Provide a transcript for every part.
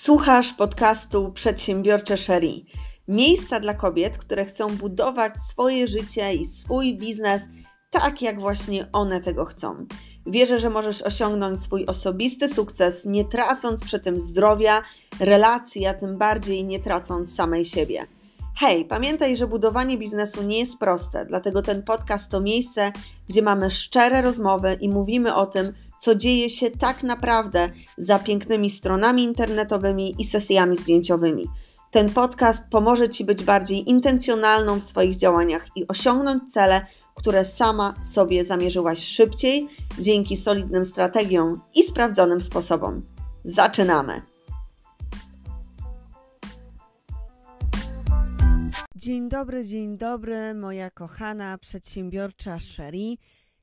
Słuchasz podcastu Przedsiębiorcze Sherry. Miejsca dla kobiet, które chcą budować swoje życie i swój biznes tak, jak właśnie one tego chcą. Wierzę, że możesz osiągnąć swój osobisty sukces, nie tracąc przy tym zdrowia, relacji, a tym bardziej nie tracąc samej siebie. Hej, pamiętaj, że budowanie biznesu nie jest proste, dlatego ten podcast to miejsce, gdzie mamy szczere rozmowy i mówimy o tym, co dzieje się tak naprawdę za pięknymi stronami internetowymi i sesjami zdjęciowymi. Ten podcast pomoże Ci być bardziej intencjonalną w swoich działaniach i osiągnąć cele, które sama sobie zamierzyłaś szybciej dzięki solidnym strategiom i sprawdzonym sposobom. Zaczynamy! Dzień dobry, dzień dobry, moja kochana przedsiębiorcza Sherry.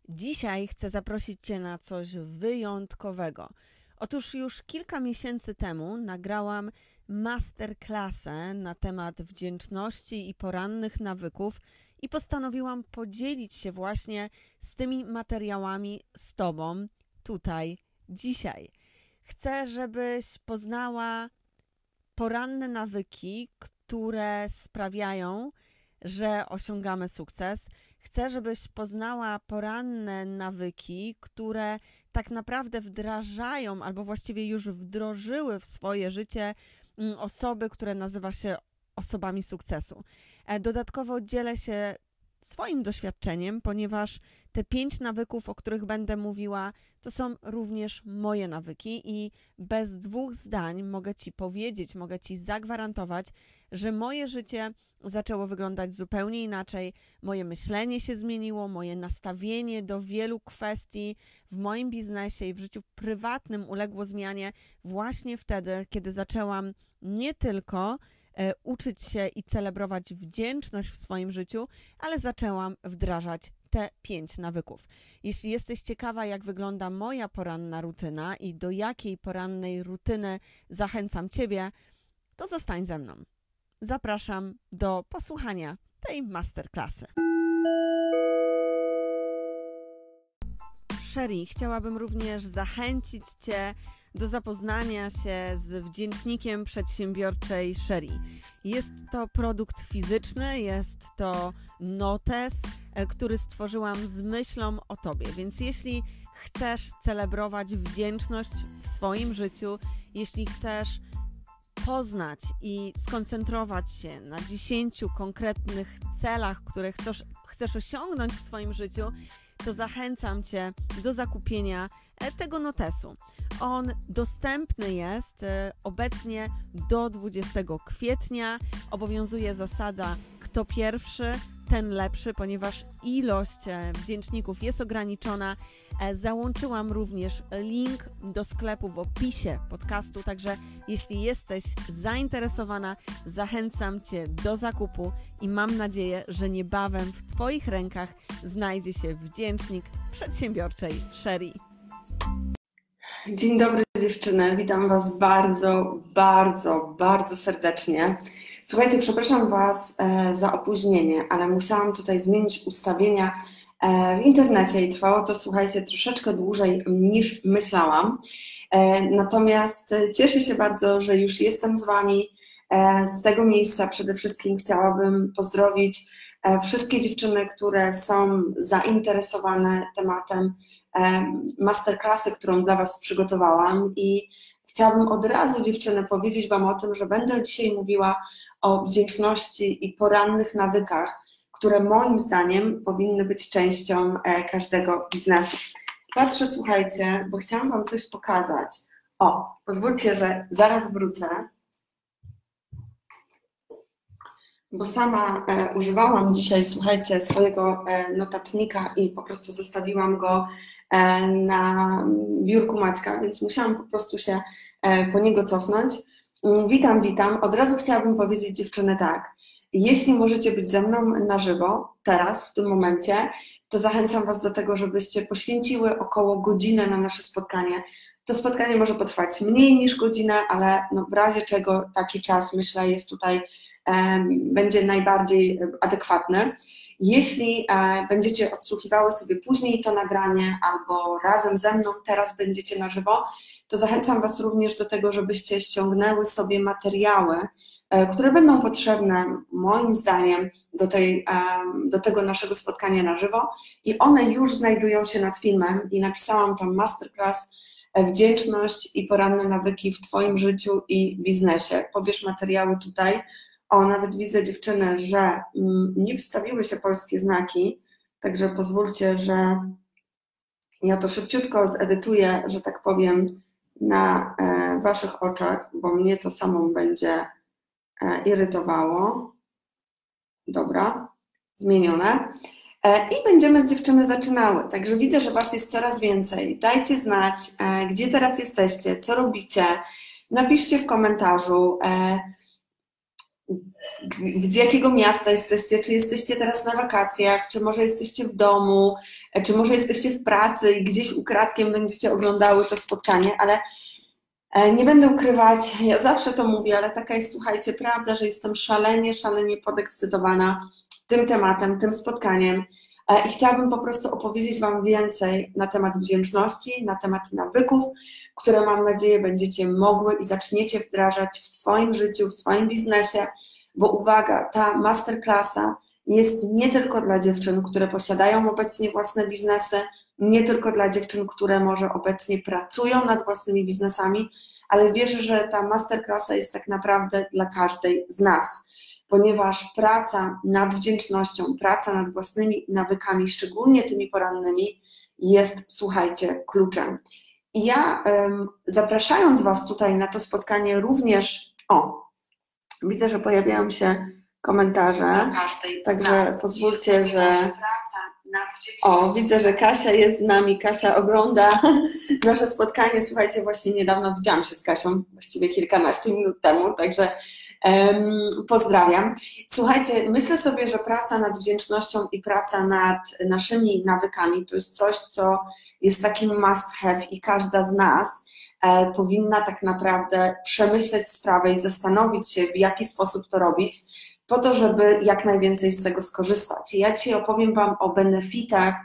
Dzisiaj chcę zaprosić Cię na coś wyjątkowego. Otóż już kilka miesięcy temu nagrałam masterclassę na temat wdzięczności i porannych nawyków i postanowiłam podzielić się właśnie z tymi materiałami z Tobą tutaj, dzisiaj. Chcę, żebyś poznała poranne nawyki, które sprawiają, że osiągamy sukces Chcę, żebyś poznała poranne nawyki, które tak naprawdę wdrażają albo właściwie już wdrożyły w swoje życie mm, osoby, które nazywa się osobami sukcesu. E, dodatkowo dzielę się swoim doświadczeniem, ponieważ te pięć nawyków, o których będę mówiła, to są również moje nawyki i bez dwóch zdań mogę Ci powiedzieć, mogę Ci zagwarantować, że moje życie zaczęło wyglądać zupełnie inaczej, moje myślenie się zmieniło, moje nastawienie do wielu kwestii w moim biznesie i w życiu prywatnym uległo zmianie właśnie wtedy, kiedy zaczęłam nie tylko e, uczyć się i celebrować wdzięczność w swoim życiu, ale zaczęłam wdrażać te pięć nawyków. Jeśli jesteś ciekawa, jak wygląda moja poranna rutyna i do jakiej porannej rutyny zachęcam Ciebie, to zostań ze mną. Zapraszam do posłuchania tej masterclassy. Sherry, chciałabym również zachęcić Cię do zapoznania się z wdzięcznikiem przedsiębiorczej Sherry. Jest to produkt fizyczny, jest to notes, e, który stworzyłam z myślą o Tobie. Więc jeśli chcesz celebrować wdzięczność w swoim życiu, jeśli chcesz poznać i skoncentrować się na 10 konkretnych celach, które chcesz, chcesz osiągnąć w swoim życiu, to zachęcam Cię do zakupienia tego notesu. On dostępny jest e, obecnie do 20 kwietnia. Obowiązuje zasada kto pierwszy, ten lepszy, ponieważ ilość e, wdzięczników jest ograniczona. E, załączyłam również link do sklepu w opisie podcastu, także jeśli jesteś zainteresowana, zachęcam Cię do zakupu i mam nadzieję, że niebawem w Twoich rękach znajdzie się wdzięcznik przedsiębiorczej Sherry. Dzień dobry dziewczyny, witam Was bardzo, bardzo, bardzo serdecznie. Słuchajcie, przepraszam Was e, za opóźnienie, ale musiałam tutaj zmienić ustawienia e, w internecie i trwało to, słuchajcie, troszeczkę dłużej niż myślałam. E, natomiast cieszę się bardzo, że już jestem z Wami. Z tego miejsca przede wszystkim chciałabym pozdrowić wszystkie dziewczyny, które są zainteresowane tematem masterclassy, którą dla Was przygotowałam i chciałabym od razu dziewczyny powiedzieć Wam o tym, że będę dzisiaj mówiła o wdzięczności i porannych nawykach, które moim zdaniem powinny być częścią e, każdego biznesu. Patrzę, słuchajcie, bo chciałam Wam coś pokazać. O, pozwólcie, że zaraz wrócę, bo sama e, używałam dzisiaj, słuchajcie, swojego e, notatnika i po prostu zostawiłam go e, na biurku Maćka, więc musiałam po prostu się e, po niego cofnąć. Mm, witam, witam. Od razu chciałabym powiedzieć dziewczyny tak. Jeśli możecie być ze mną na żywo, teraz, w tym momencie, to zachęcam Was do tego, żebyście poświęciły około godzinę na nasze spotkanie. To spotkanie może potrwać mniej niż godzinę, ale no w razie czego taki czas, myślę, jest tutaj będzie najbardziej adekwatny. Jeśli e, będziecie odsłuchiwały sobie później to nagranie albo razem ze mną teraz będziecie na żywo, to zachęcam Was również do tego, żebyście ściągnęły sobie materiały, e, które będą potrzebne moim zdaniem do, tej, do tego naszego spotkania na żywo i one już znajdują się nad filmem i napisałam tam masterclass e, wdzięczność i poranne nawyki w Twoim życiu i biznesie. Pobierz materiały tutaj. O, nawet widzę dziewczyny, że mm, nie wstawiły się polskie znaki, także pozwólcie, że ja to szybciutko zedytuję, że tak powiem, na e, Waszych oczach, bo mnie to samą będzie e, irytowało. Dobra, zmienione. E, I będziemy dziewczyny zaczynały. Także widzę, że Was jest coraz więcej. Dajcie znać, gdzie teraz jesteście, co robicie. Napiszcie w komentarzu, z jakiego miasta jesteście, czy jesteście teraz na wakacjach, czy może jesteście w domu, czy może jesteście w pracy i gdzieś ukradkiem będziecie oglądały to spotkanie, ale e, nie będę ukrywać, ja zawsze to mówię, ale taka jest, słuchajcie, prawda, że jestem szalenie, szalenie podekscytowana tym tematem, tym spotkaniem e, i chciałabym po prostu opowiedzieć Wam więcej na temat wdzięczności, na temat nawyków, które mam nadzieję będziecie mogły i zaczniecie wdrażać w swoim życiu, w swoim biznesie, bo uwaga, ta masterclassa jest nie tylko dla dziewczyn, które posiadają obecnie własne biznesy, nie tylko dla dziewczyn, które może obecnie pracują nad własnymi biznesami, ale wierzę, że ta masterclassa jest tak naprawdę dla każdej z nas, ponieważ praca nad wdzięcznością, praca nad własnymi nawykami, szczególnie tymi porannymi, jest, słuchajcie, kluczem. I ja zapraszając Was tutaj na to spotkanie również, o, Widzę, że pojawiają się komentarze, także pozwólcie, że... O, widzę, że Kasia jest z nami. Kasia ogląda nasze spotkanie. Słuchajcie, właśnie niedawno widziałam się z Kasią, właściwie kilkanaście minut temu, także pozdrawiam. Słuchajcie, myślę sobie, że praca nad wdzięcznością i praca nad naszymi nawykami to jest coś, co jest takim must have i każda z nas powinna tak naprawdę przemyśleć sprawę i zastanowić się, w jaki sposób to robić, po to, żeby jak najwięcej z tego skorzystać. Ja dzisiaj opowiem Wam o benefitach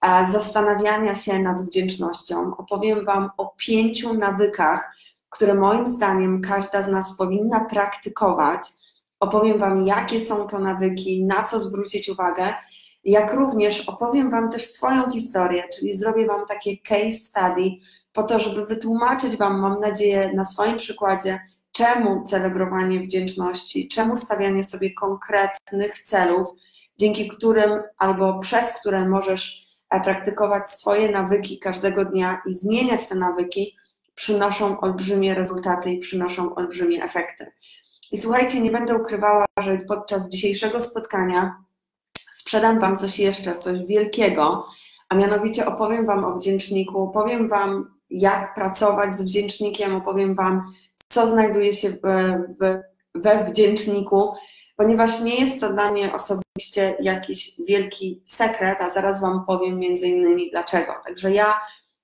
e, zastanawiania się nad wdzięcznością. Opowiem Wam o pięciu nawykach, które moim zdaniem każda z nas powinna praktykować. Opowiem Wam, jakie są to nawyki, na co zwrócić uwagę, jak również opowiem Wam też swoją historię, czyli zrobię Wam takie case study, po to, żeby wytłumaczyć Wam, mam nadzieję, na swoim przykładzie, czemu celebrowanie wdzięczności, czemu stawianie sobie konkretnych celów, dzięki którym albo przez które możesz e, praktykować swoje nawyki każdego dnia i zmieniać te nawyki, przynoszą olbrzymie rezultaty i przynoszą olbrzymie efekty. I słuchajcie, nie będę ukrywała, że podczas dzisiejszego spotkania sprzedam Wam coś jeszcze, coś wielkiego, a mianowicie opowiem Wam o wdzięczniku, opowiem Wam jak pracować z wdzięcznikiem, opowiem Wam, co znajduje się we wdzięczniku, ponieważ nie jest to dla mnie osobiście jakiś wielki sekret, a zaraz Wam powiem między innymi dlaczego. Także ja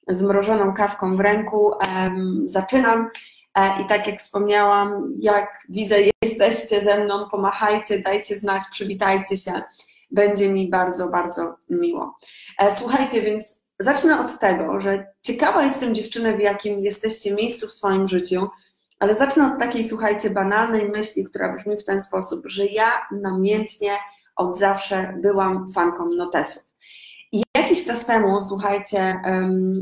z mrożoną kawką w ręku um, zaczynam e, i tak jak wspomniałam, jak widzę, jesteście ze mną, pomachajcie, dajcie znać, przywitajcie się. Będzie mi bardzo, bardzo miło. E, słuchajcie, więc zacznę od tego, że ciekawa jestem dziewczyny, w jakim jesteście miejscu w swoim życiu, ale zacznę od takiej, słuchajcie, banalnej myśli, która brzmi w ten sposób, że ja namiętnie od zawsze byłam fanką notesów. I jakiś czas temu, słuchajcie,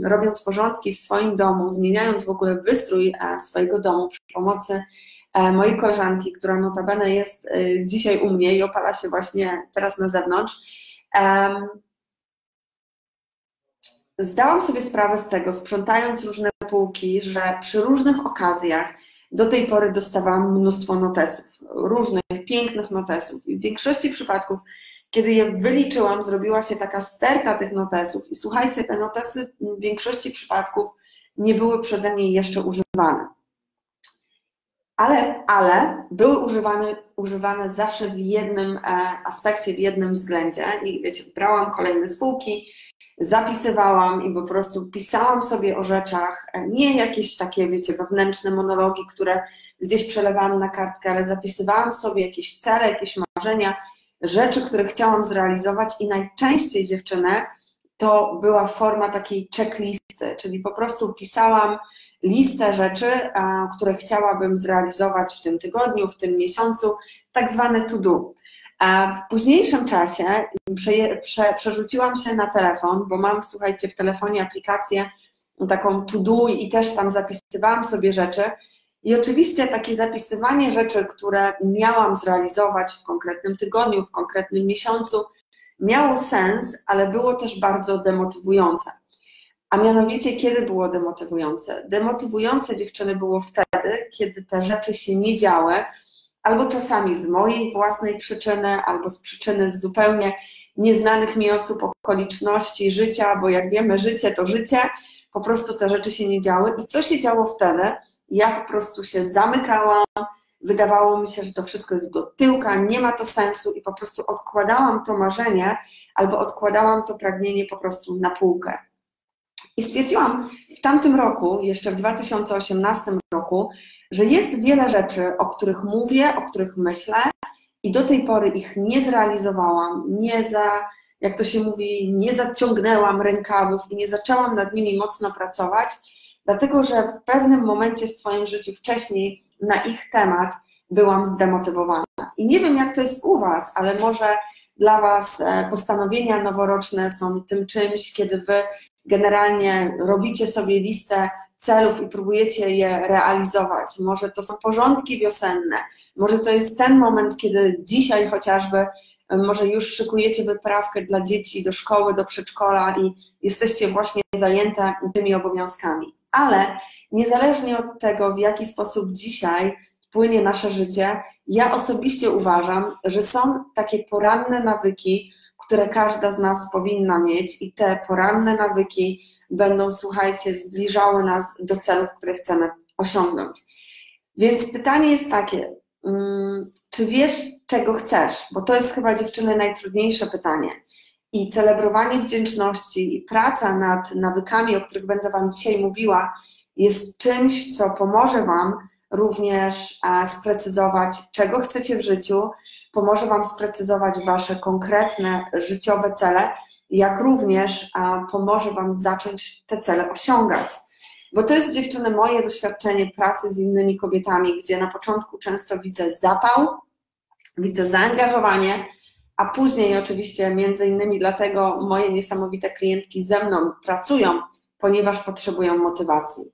robiąc porządki w swoim domu, zmieniając w ogóle wystrój e, swojego domu przy pomocy e, mojej koleżanki, która notabene jest e, dzisiaj u mnie i opala się właśnie teraz na zewnątrz, zdałam sobie sprawę z tego, sprzątając różne półki, że przy różnych okazjach do tej pory dostawałam mnóstwo notesów, różnych pięknych notesów. I w większości przypadków, kiedy je wyliczyłam, zrobiła się taka sterta tych notesów. I słuchajcie, te notesy w większości przypadków nie były przeze mnie jeszcze używane. Ale, ale były używane, używane zawsze w jednym e, aspekcie, w jednym względzie. I wiecie, brałam kolejne spółki, zapisywałam i po prostu pisałam sobie o rzeczach, nie jakieś takie, wiecie, wewnętrzne monologi, które gdzieś przelewałam na kartkę, ale zapisywałam sobie jakieś cele, jakieś marzenia, rzeczy, które chciałam zrealizować i najczęściej dziewczyny to była forma takiej checklisty, czyli po prostu pisałam listę rzeczy, które chciałabym zrealizować w tym tygodniu, w tym miesiącu, tak zwane to do. A w późniejszym czasie prze, prze, przerzuciłam się na telefon, bo mam, słuchajcie, w telefonie aplikację taką to do i też tam zapisywałam sobie rzeczy. I oczywiście takie zapisywanie rzeczy, które miałam zrealizować w konkretnym tygodniu, w konkretnym miesiącu, miało sens, ale było też bardzo demotywujące. A mianowicie, kiedy było demotywujące? Demotywujące dziewczyny było wtedy, kiedy te rzeczy się nie działy, albo czasami z mojej własnej przyczyny, albo z przyczyny zupełnie nieznanych mi osób, okoliczności życia, bo jak wiemy, życie to życie, po prostu te rzeczy się nie działy. I co się działo wtedy? Ja po prostu się zamykałam, wydawało mi się, że to wszystko jest do tyłka, nie ma to sensu i po prostu odkładałam to marzenie albo odkładałam to pragnienie po prostu na półkę. I stwierdziłam w tamtym roku, jeszcze w 2018 roku, że jest wiele rzeczy, o których mówię, o których myślę i do tej pory ich nie zrealizowałam, nie za, jak to się mówi, nie zaciągnęłam rękawów i nie zaczęłam nad nimi mocno pracować, dlatego że w pewnym momencie w swoim życiu wcześniej na ich temat byłam zdemotywowana. I nie wiem, jak to jest u Was, ale może dla Was e, postanowienia noworoczne są tym czymś, kiedy Wy generalnie robicie sobie listę celów i próbujecie je realizować. Może to są porządki wiosenne, może to jest ten moment, kiedy dzisiaj chociażby może już szykujecie wyprawkę dla dzieci do szkoły, do przedszkola i jesteście właśnie zajęte tymi obowiązkami. Ale niezależnie od tego, w jaki sposób dzisiaj płynie nasze życie, ja osobiście uważam, że są takie poranne nawyki, które każda z nas powinna mieć, i te poranne nawyki będą, słuchajcie, zbliżały nas do celów, które chcemy osiągnąć. Więc pytanie jest takie, mm, czy wiesz, czego chcesz? Bo to jest chyba dziewczyny najtrudniejsze pytanie. I celebrowanie wdzięczności i praca nad nawykami, o których będę Wam dzisiaj mówiła, jest czymś, co pomoże Wam również sprecyzować, czego chcecie w życiu, pomoże Wam sprecyzować Wasze konkretne życiowe cele, jak również pomoże Wam zacząć te cele osiągać. Bo to jest dziewczyny moje doświadczenie pracy z innymi kobietami, gdzie na początku często widzę zapał, widzę zaangażowanie, a później oczywiście między innymi dlatego moje niesamowite klientki ze mną pracują, ponieważ potrzebują motywacji.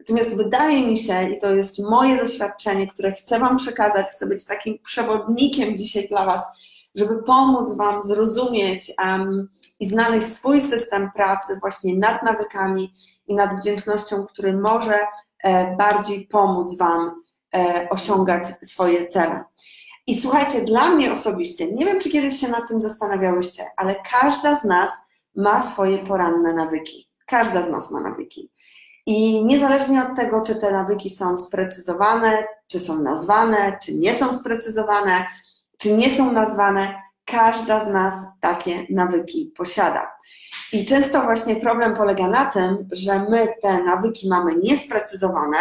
Natomiast wydaje mi się, i to jest moje doświadczenie, które chcę Wam przekazać, chcę być takim przewodnikiem dzisiaj dla Was, żeby pomóc Wam zrozumieć um, i znaleźć swój system pracy właśnie nad nawykami i nad wdzięcznością, który może e, bardziej pomóc Wam e, osiągać swoje cele. I słuchajcie, dla mnie osobiście, nie wiem, czy kiedyś się nad tym zastanawiałyście, ale każda z nas ma swoje poranne nawyki. Każda z nas ma nawyki. I niezależnie od tego, czy te nawyki są sprecyzowane, czy są nazwane, czy nie są sprecyzowane, czy nie są nazwane, każda z nas takie nawyki posiada. I często właśnie problem polega na tym, że my te nawyki mamy niesprecyzowane,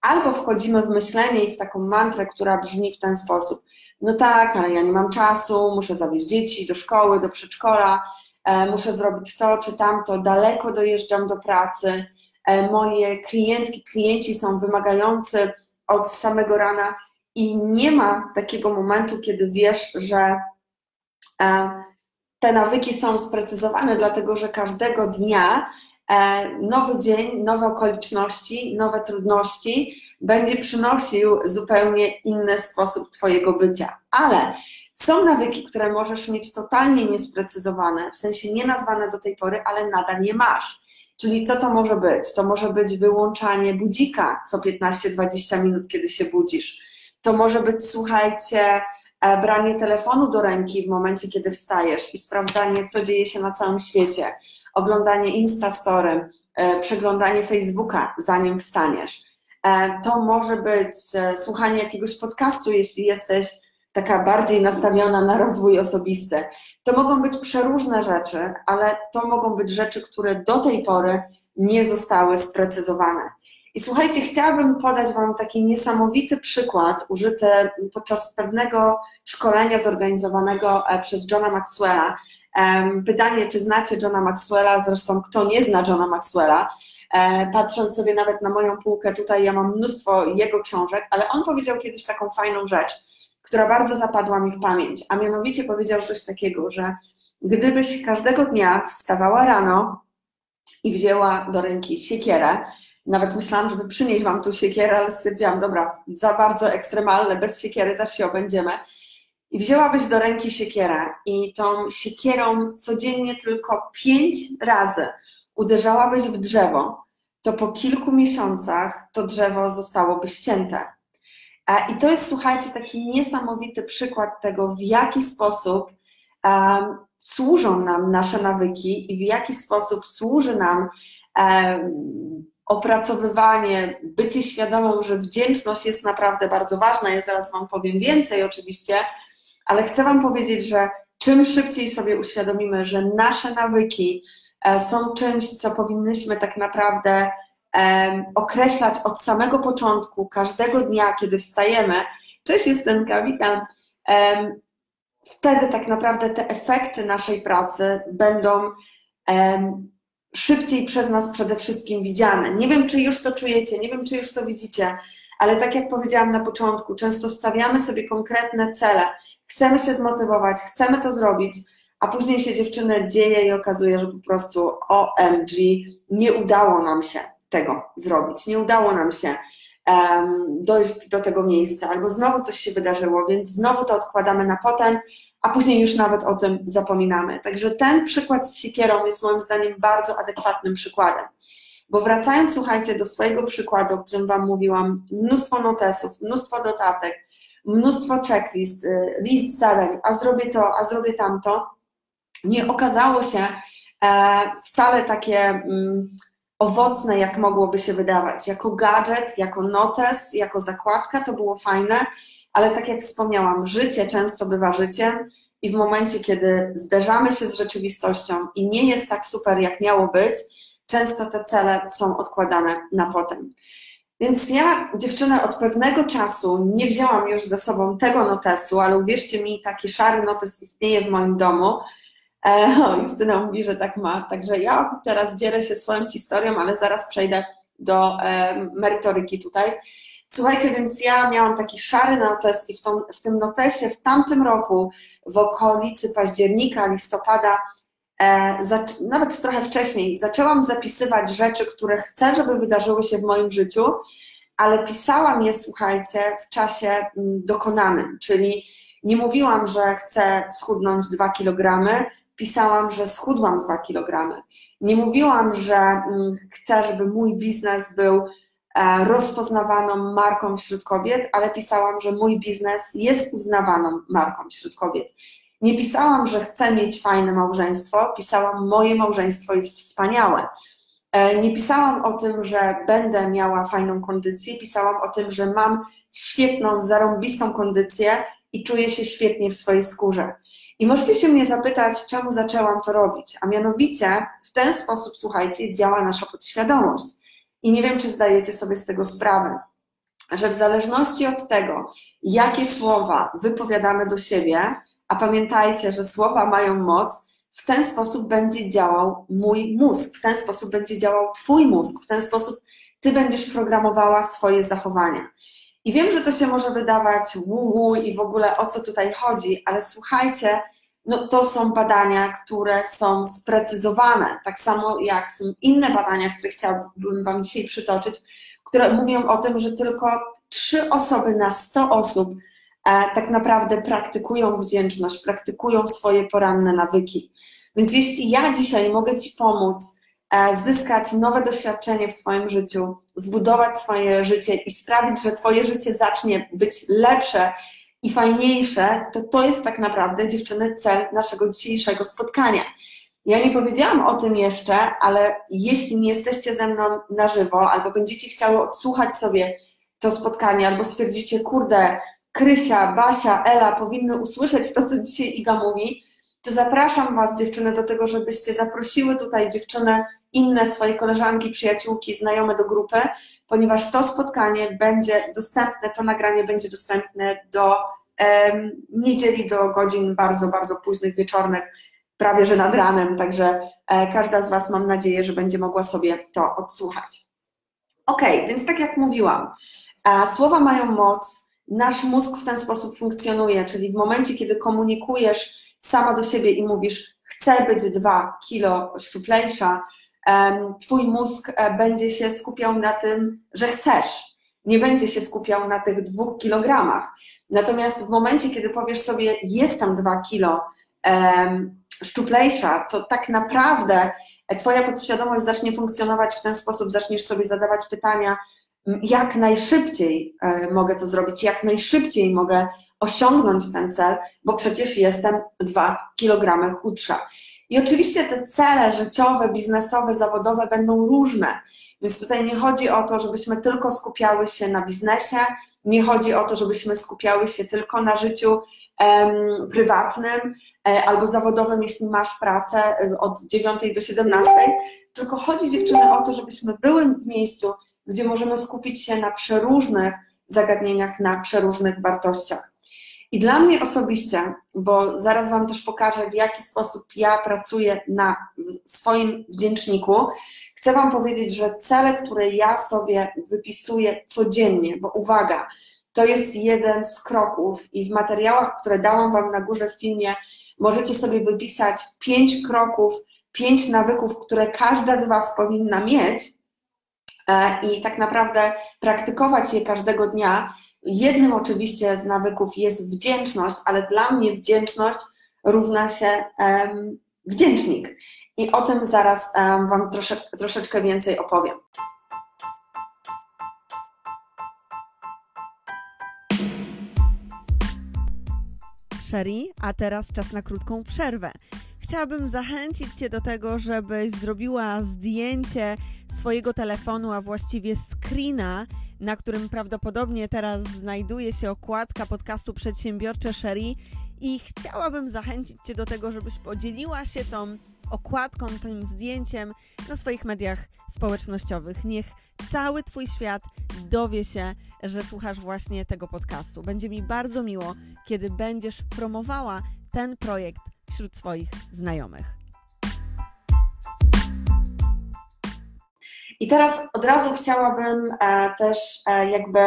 albo wchodzimy w myślenie i w taką mantrę, która brzmi w ten sposób: No tak, ale ja nie mam czasu, muszę zawieźć dzieci do szkoły, do przedszkola, e, muszę zrobić to czy tamto, daleko dojeżdżam do pracy. E, moje klientki, klienci są wymagający od samego rana i nie ma takiego momentu, kiedy wiesz, że e, te nawyki są sprecyzowane, dlatego że każdego dnia nowy dzień, nowe okoliczności, nowe trudności będzie przynosił zupełnie inny sposób Twojego bycia. Ale są nawyki, które możesz mieć totalnie niesprecyzowane, w sensie nie nazwane do tej pory, ale nadal je masz. Czyli co to może być? To może być wyłączanie budzika co 15-20 minut, kiedy się budzisz. To może być, słuchajcie, e, branie telefonu do ręki w momencie, kiedy wstajesz i sprawdzanie, co dzieje się na całym świecie. Oglądanie Instastory, e, przeglądanie Facebooka, zanim wstaniesz. E, to może być słuchanie jakiegoś podcastu, jeśli jesteś taka bardziej nastawiona na rozwój osobisty. To mogą być przeróżne rzeczy, ale to mogą być rzeczy, które do tej pory nie zostały sprecyzowane. I słuchajcie, chciałabym podać Wam taki niesamowity przykład użyty podczas pewnego szkolenia zorganizowanego e, przez Johna Maxwella. Pytanie, czy znacie Johna Maxwella? Zresztą, kto nie zna Johna Maxwella? E, patrząc sobie nawet na moją półkę, tutaj ja mam mnóstwo jego książek, ale on powiedział kiedyś taką fajną rzecz, która bardzo zapadła mi w pamięć, a mianowicie powiedział coś takiego, że gdybyś każdego dnia wstawała rano i wzięła do ręki siekierę, nawet myślałam, żeby przynieść Wam tu siekierę, ale stwierdziłam, dobra, za bardzo ekstremalne, bez siekiery też się obędziemy. I wzięłabyś do ręki siekierę i tą siekierą codziennie tylko pięć razy uderzałabyś w drzewo, to po kilku miesiącach to drzewo zostałoby ścięte. I to jest, słuchajcie, taki niesamowity przykład tego, w jaki sposób um, służą nam nasze nawyki i w jaki sposób służy nam um, opracowywanie, bycie świadomą, że wdzięczność jest naprawdę bardzo ważna. Ja zaraz Wam powiem więcej oczywiście, ale chcę Wam powiedzieć, że czym szybciej sobie uświadomimy, że nasze nawyki e, są czymś, co powinnyśmy tak naprawdę określać od samego początku, każdego dnia, kiedy wstajemy. Cześć Justynka, witam. Wtedy tak naprawdę te efekty naszej pracy będą szybciej przez nas przede wszystkim widziane. Nie wiem, czy już to czujecie, nie wiem, czy już to widzicie, ale tak jak powiedziałam na początku, często stawiamy sobie konkretne cele, chcemy się zmotywować, chcemy to zrobić, a później się dziewczynę dzieje i okazuje, że po prostu OMG, nie udało nam się tego zrobić, nie udało nam się um, dojść do tego miejsca, albo znowu coś się wydarzyło, więc znowu to odkładamy na potem, a później już nawet o tym zapominamy. Także ten przykład z sikierą jest moim zdaniem bardzo adekwatnym przykładem. Bo wracając, słuchajcie, do swojego przykładu, o którym Wam mówiłam, mnóstwo notesów, mnóstwo dodatek, mnóstwo checklist, y, list zadań, a zrobię to, a zrobię tamto, nie okazało się e, wcale takie mm, owocne, jak mogłoby się wydawać. Jako gadżet, jako notes, jako zakładka to było fajne, ale tak jak wspomniałam, życie często bywa życiem i w momencie, kiedy zderzamy się z rzeczywistością i nie jest tak super, jak miało być, często te cele są odkładane na potem. Więc ja, dziewczyny, od pewnego czasu nie wzięłam już ze sobą tego notesu, ale uwierzcie mi, taki szary notes istnieje w moim domu. E, o, Justyna mówi, że tak ma. Także ja teraz dzielę się swoją historią, ale zaraz przejdę do e, merytoryki tutaj. Słuchajcie, więc ja miałam taki szary notes i w, tą, w tym notesie w tamtym roku, w okolicy października, listopada, e, nawet trochę wcześniej, zaczęłam zapisywać rzeczy, które chcę, żeby wydarzyły się w moim życiu, ale pisałam je, słuchajcie, w czasie mm, dokonanym, czyli nie mówiłam, że chcę schudnąć 2 kg, pisałam, że schudłam 2 kg. Nie mówiłam, że mm, chcę, żeby mój biznes był rozpoznawaną marką wśród kobiet, ale pisałam, że mój biznes jest uznawaną marką wśród kobiet. Nie pisałam, że chcę mieć fajne małżeństwo, pisałam, moje małżeństwo jest wspaniałe. E, nie pisałam o tym, że będę miała fajną kondycję, pisałam o tym, że mam świetną, zarąbistą kondycję i czuję się świetnie w swojej skórze. I możecie się mnie zapytać, czemu zaczęłam to robić. A mianowicie w ten sposób, słuchajcie, działa nasza podświadomość. I nie wiem, czy zdajecie sobie z tego sprawę, że w zależności od tego, jakie słowa wypowiadamy do siebie, a pamiętajcie, że słowa mają moc, w ten sposób będzie działał mój mózg, w ten sposób będzie działał Twój mózg, w ten sposób Ty będziesz programowała swoje zachowania. I wiem, że to się może wydawać wu i w ogóle o co tutaj chodzi, ale słuchajcie, no to są badania, które są sprecyzowane, tak samo jak są inne badania, które chciałabym Wam dzisiaj przytoczyć, które mówią o tym, że tylko 3 osoby na 100 osób e, tak naprawdę praktykują wdzięczność, praktykują swoje poranne nawyki. Więc jeśli ja dzisiaj mogę Ci pomóc e, zyskać nowe doświadczenie w swoim życiu, zbudować swoje życie i sprawić, że Twoje życie zacznie być lepsze i fajniejsze, to to jest tak naprawdę, dziewczyny, cel naszego dzisiejszego spotkania. Ja nie powiedziałam o tym jeszcze, ale jeśli nie jesteście ze mną na żywo, albo będziecie chciały odsłuchać sobie to spotkanie, albo stwierdzicie, kurde, Krysia, Basia, Ela powinny usłyszeć to, co dzisiaj Iga mówi, to zapraszam Was, dziewczyny, do tego, żebyście zaprosiły tutaj dziewczyny, inne swoje koleżanki, przyjaciółki, znajome do grupy, ponieważ to spotkanie będzie dostępne, to nagranie będzie dostępne do um, niedzieli, do godzin bardzo, bardzo późnych, wieczornych, prawie że nad ranem, także e, każda z Was mam nadzieję, że będzie mogła sobie to odsłuchać. Ok, więc tak jak mówiłam, e, słowa mają moc, nasz mózg w ten sposób funkcjonuje, czyli w momencie, kiedy komunikujesz sama do siebie i mówisz, chcę być dwa kilo szczuplejsza, twój mózg e, będzie się skupiał na tym, że chcesz. Nie będzie się skupiał na tych dwóch kilogramach. Natomiast w momencie, kiedy powiesz sobie, jestem dwa kilo szczuplejsza, to tak naprawdę Twoja podświadomość zacznie funkcjonować w ten sposób, zaczniesz sobie zadawać pytania, jak najszybciej e, mogę to zrobić, jak najszybciej mogę osiągnąć ten cel, bo przecież jestem 2 kg chudsza. I oczywiście te cele życiowe, biznesowe, zawodowe będą różne. Więc tutaj nie chodzi o to, żebyśmy tylko skupiały się na biznesie, nie chodzi o to, żebyśmy skupiały się tylko na życiu um, prywatnym e, albo zawodowym, jeśli masz pracę od 9 do 17, tylko chodzi dziewczyny o to, żebyśmy były w miejscu, gdzie możemy skupić się na przeróżnych zagadnieniach, na przeróżnych wartościach. I dla mnie osobiście, bo zaraz Wam też pokażę, w jaki sposób ja pracuję na swoim wdzięczniku, chcę Wam powiedzieć, że cele, które ja sobie wypisuję codziennie, bo uwaga, to jest jeden z kroków i w materiałach, które dałam Wam na górze w filmie, możecie sobie wypisać pięć kroków, pięć nawyków, które każda z Was powinna mieć e, i tak naprawdę praktykować je każdego dnia, Jednym oczywiście z nawyków jest wdzięczność, ale dla mnie wdzięczność równa się um, wdzięcznik. I o tym zaraz um, Wam trosze, troszeczkę więcej opowiem. Sherry, a teraz czas na krótką przerwę. Chciałabym zachęcić Cię do tego, żebyś zrobiła zdjęcie swojego telefonu, a właściwie screena na którym prawdopodobnie teraz znajduje się okładka podcastu Przedsiębiorcze Sherry i chciałabym zachęcić Cię do tego, żebyś podzieliła się tą okładką, tym zdjęciem na swoich mediach społecznościowych. Niech cały Twój świat dowie się, że słuchasz właśnie tego podcastu. Będzie mi bardzo miło, kiedy będziesz promowała ten projekt wśród swoich znajomych. I teraz od razu chciałabym e, też e, jakby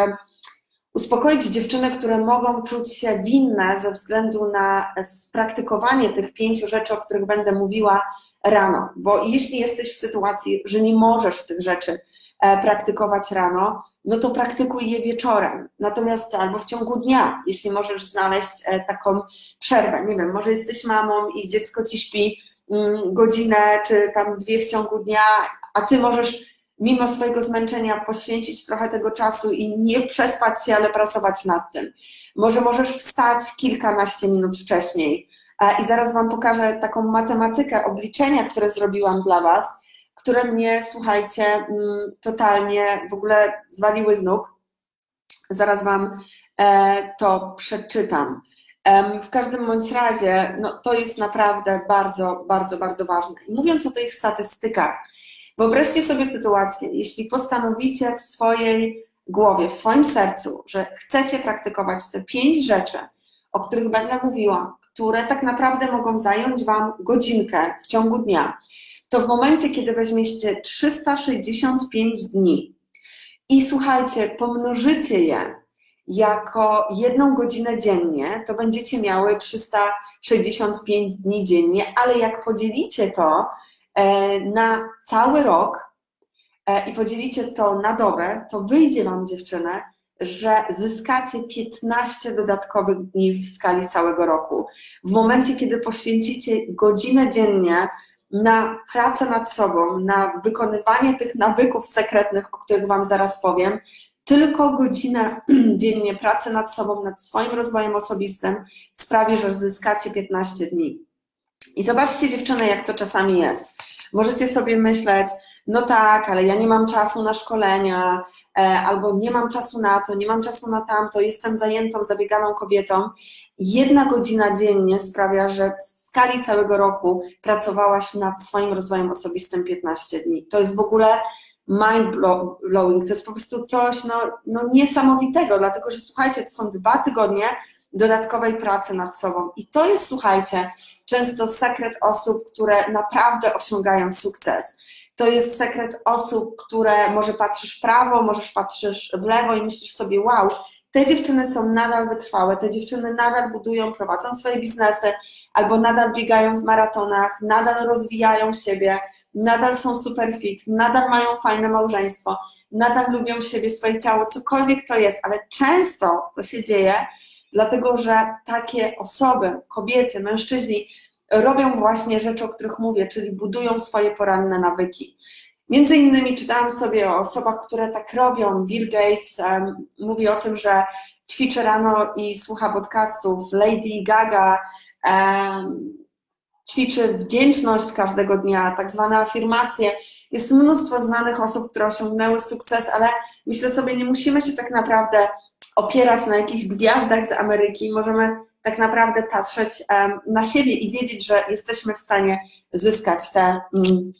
uspokoić dziewczyny, które mogą czuć się winne ze względu na spraktykowanie tych pięciu rzeczy, o których będę mówiła rano. Bo jeśli jesteś w sytuacji, że nie możesz tych rzeczy e, praktykować rano, no to praktykuj je wieczorem. Natomiast albo w ciągu dnia, jeśli możesz znaleźć taką przerwę. Nie wiem, może jesteś mamą i dziecko ci śpi mm, godzinę czy tam dwie w ciągu dnia, a ty możesz mimo swojego zmęczenia poświęcić trochę tego czasu i nie przespać się, ale pracować nad tym. Może możesz wstać kilkanaście minut wcześniej. I zaraz Wam pokażę taką matematykę, obliczenia, które zrobiłam dla Was, które mnie, słuchajcie, mm, totalnie w ogóle zwaliły z nóg. Zaraz Wam e, to przeczytam. W każdym bądź razie, no, to jest naprawdę bardzo, bardzo, bardzo ważne. mówiąc o tych statystykach, Wyobraźcie sobie sytuację, jeśli postanowicie w swojej głowie, w swoim sercu, że chcecie praktykować te pięć rzeczy, o których będę mówiła, które tak naprawdę mogą zająć Wam godzinkę w ciągu dnia, to w momencie, kiedy weźmiecie 365 dni i słuchajcie, pomnożycie je jako jedną godzinę dziennie, to będziecie miały 365 dni dziennie, ale jak podzielicie to na cały rok e, i podzielicie to na dobę, to wyjdzie Wam dziewczynę, że zyskacie 15 dodatkowych dni w skali całego roku. W momencie, kiedy poświęcicie godzinę dziennie na pracę nad sobą, na wykonywanie tych nawyków sekretnych, o których Wam zaraz powiem, tylko godzina dziennie pracy nad sobą, nad swoim rozwojem osobistym sprawi, że zyskacie 15 dni. I zobaczcie dziewczyny, jak to czasami jest. Możecie sobie myśleć, no tak, ale ja nie mam czasu na szkolenia, e, albo nie mam czasu na to, nie mam czasu na tamto, jestem zajętą, zabieganą kobietą. Jedna godzina dziennie sprawia, że w skali całego roku pracowałaś nad swoim rozwojem osobistym 15 dni. To jest w ogóle mind blowing, to jest po prostu coś no, no niesamowitego, dlatego że słuchajcie, to są dwa tygodnie dodatkowej pracy nad sobą i to jest, słuchajcie, często sekret osób, które naprawdę osiągają sukces. To jest sekret osób, które może patrzysz prawo, możesz patrzysz w lewo i myślisz sobie, wow, te dziewczyny są nadal wytrwałe, te dziewczyny nadal budują, prowadzą swoje biznesy, albo nadal biegają w maratonach, nadal rozwijają siebie, nadal są super fit, nadal mają fajne małżeństwo, nadal lubią siebie, swoje ciało, cokolwiek to jest, ale często to się dzieje, dlatego że takie osoby, kobiety, mężczyźni robią właśnie rzeczy, o których mówię, czyli budują swoje poranne nawyki. Między innymi czytałam sobie o osobach, które tak robią. Bill Gates um, mówi o tym, że ćwiczy rano i słucha podcastów. Lady Gaga um, ćwiczy wdzięczność każdego dnia, tak zwane afirmacje. Jest mnóstwo znanych osób, które osiągnęły sukces, ale myślę sobie, nie musimy się tak naprawdę opierać na jakichś gwiazdach z Ameryki. Możemy tak naprawdę patrzeć na siebie i wiedzieć, że jesteśmy w stanie zyskać te. Um,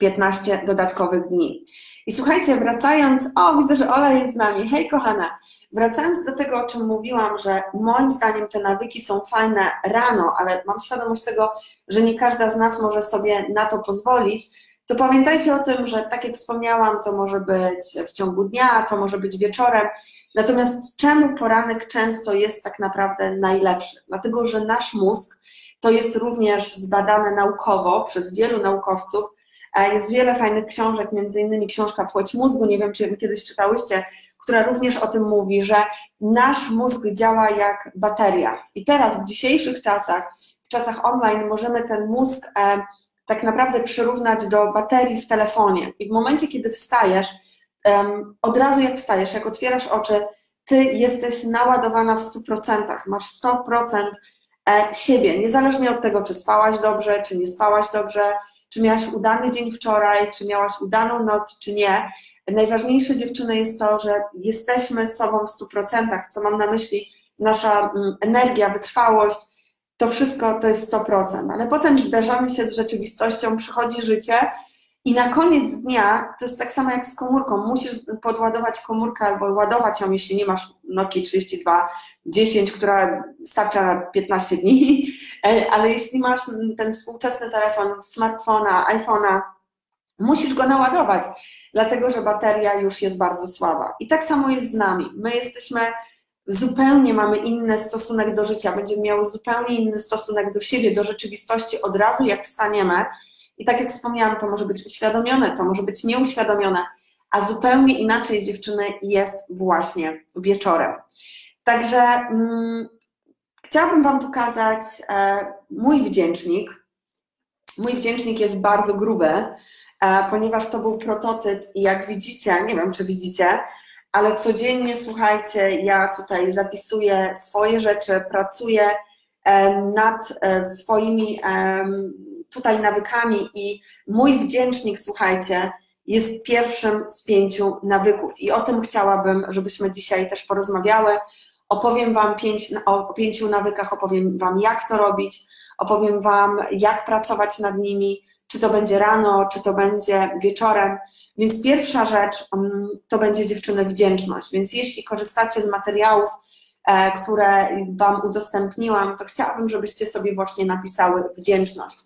15 dodatkowych dni. I słuchajcie, wracając, o widzę, że Ola jest z nami. Hej kochana, wracając do tego, o czym mówiłam, że moim zdaniem te nawyki są fajne rano, ale mam świadomość tego, że nie każda z nas może sobie na to pozwolić, to pamiętajcie o tym, że tak jak wspomniałam, to może być w ciągu dnia, to może być wieczorem. Natomiast czemu poranek często jest tak naprawdę najlepszy? Dlatego, że nasz mózg to jest również zbadane naukowo przez wielu naukowców, jest wiele fajnych książek, między innymi książka Płeć mózgu, nie wiem, czy kiedyś czytałyście, która również o tym mówi, że nasz mózg działa jak bateria. I teraz w dzisiejszych czasach, w czasach online, możemy ten mózg e, tak naprawdę przyrównać do baterii w telefonie. I w momencie, kiedy wstajesz, od razu jak wstajesz, jak otwierasz oczy, ty jesteś naładowana w 100%, masz 100% e, siebie, niezależnie od tego, czy spałaś dobrze, czy nie spałaś dobrze, czy miałaś udany dzień wczoraj, czy miałaś udaną noc, czy nie. Najważniejsze dziewczyny jest to, że jesteśmy sobą w 100%, co mam na myśli, nasza mm, energia, wytrwałość, to wszystko to jest 100%, ale potem zderzamy się z rzeczywistością, przychodzi życie i na koniec dnia to jest tak samo jak z komórką. Musisz podładować komórkę albo ładować ją, jeśli nie masz Nokia 3210, która starcza na 15 dni, e, ale jeśli masz ten współczesny telefon, smartfona, iPhone'a, musisz go naładować, dlatego że bateria już jest bardzo słaba. I tak samo jest z nami. My jesteśmy zupełnie mamy inny stosunek do życia, będziemy miały zupełnie inny stosunek do siebie, do rzeczywistości od razu, jak wstaniemy i tak jak wspomniałam, to może być uświadomione, to może być nieuświadomione, a zupełnie inaczej dziewczyny jest właśnie wieczorem. Także mm, chciałabym Wam pokazać e, mój wdzięcznik. Mój wdzięcznik jest bardzo gruby, e, ponieważ to był prototyp i jak widzicie, nie wiem czy widzicie, ale codziennie słuchajcie, ja tutaj zapisuję swoje rzeczy, pracuję nad swoimi tutaj nawykami i mój wdzięcznik, słuchajcie, jest pierwszym z pięciu nawyków. I o tym chciałabym, żebyśmy dzisiaj też porozmawiały. Opowiem Wam pięć, o pięciu nawykach, opowiem Wam, jak to robić, opowiem Wam, jak pracować nad nimi, czy to będzie rano, czy to będzie wieczorem. Więc pierwsza rzecz mm, to będzie dziewczyny wdzięczność. Więc jeśli korzystacie z materiałów, e, które Wam udostępniłam, to chciałabym, żebyście sobie właśnie napisały wdzięczność.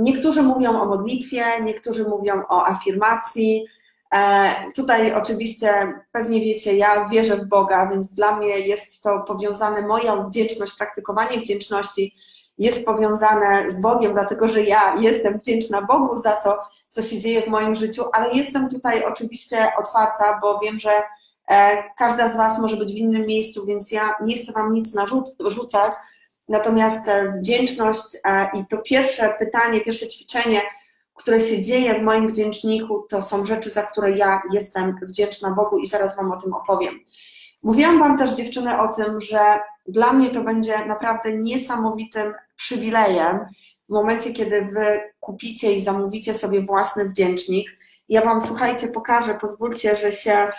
Niektórzy mówią o modlitwie, niektórzy mówią o afirmacji. E, tutaj oczywiście pewnie wiecie, ja wierzę w Boga, więc dla mnie jest to powiązane, moja wdzięczność, praktykowanie wdzięczności jest powiązane z Bogiem, dlatego że ja jestem wdzięczna Bogu za to, co się dzieje w moim życiu, ale jestem tutaj oczywiście otwarta, bo wiem, że e, każda z Was może być w innym miejscu, więc ja nie chcę Wam nic narzucać, Natomiast e, wdzięczność e, i to pierwsze pytanie, pierwsze ćwiczenie, które się dzieje w moim wdzięczniku, to są rzeczy, za które ja jestem wdzięczna Bogu i zaraz Wam o tym opowiem. Mówiłam Wam też, dziewczyny, o tym, że dla mnie to będzie naprawdę niesamowitym przywilejem w momencie, kiedy wy kupicie i zamówicie sobie własny wdzięcznik. Ja Wam, słuchajcie, pokażę, pozwólcie, że się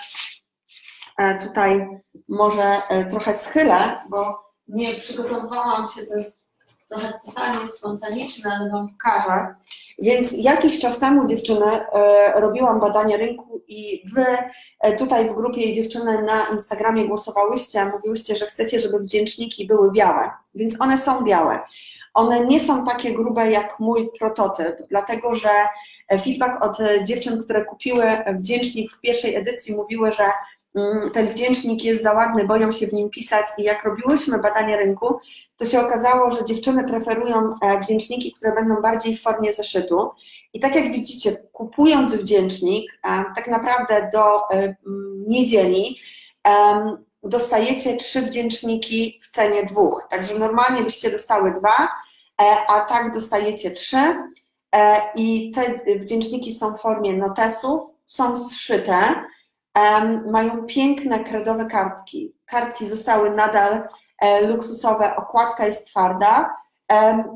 e, tutaj może e, trochę schylę, bo nie przygotowałam się, to jest trochę totalnie spontaniczne, ale Wam pokażę. Więc jakiś czas temu dziewczyny e, robiłam badania rynku i Wy tutaj w grupie dziewczyny na Instagramie głosowałyście, mówiłyście, że chcecie, żeby wdzięczniki były białe, więc one są białe. One nie są takie grube jak mój prototyp, dlatego że feedback od dziewczyn, które kupiły wdzięcznik w pierwszej edycji, mówiły, że ten wdzięcznik jest za ładny, boją się w nim pisać i jak robiłyśmy badanie rynku, to się okazało, że dziewczyny preferują e, wdzięczniki, które będą bardziej w formie zeszytu. I tak jak widzicie, kupując wdzięcznik, e, tak naprawdę do e, niedzieli, dostajecie trzy wdzięczniki w cenie dwóch. Także normalnie byście dostały dwa, a tak dostajecie trzy i te wdzięczniki są w formie notesów, są zszyte, mają piękne kredowe kartki. Kartki zostały nadal e, luksusowe, okładka jest twarda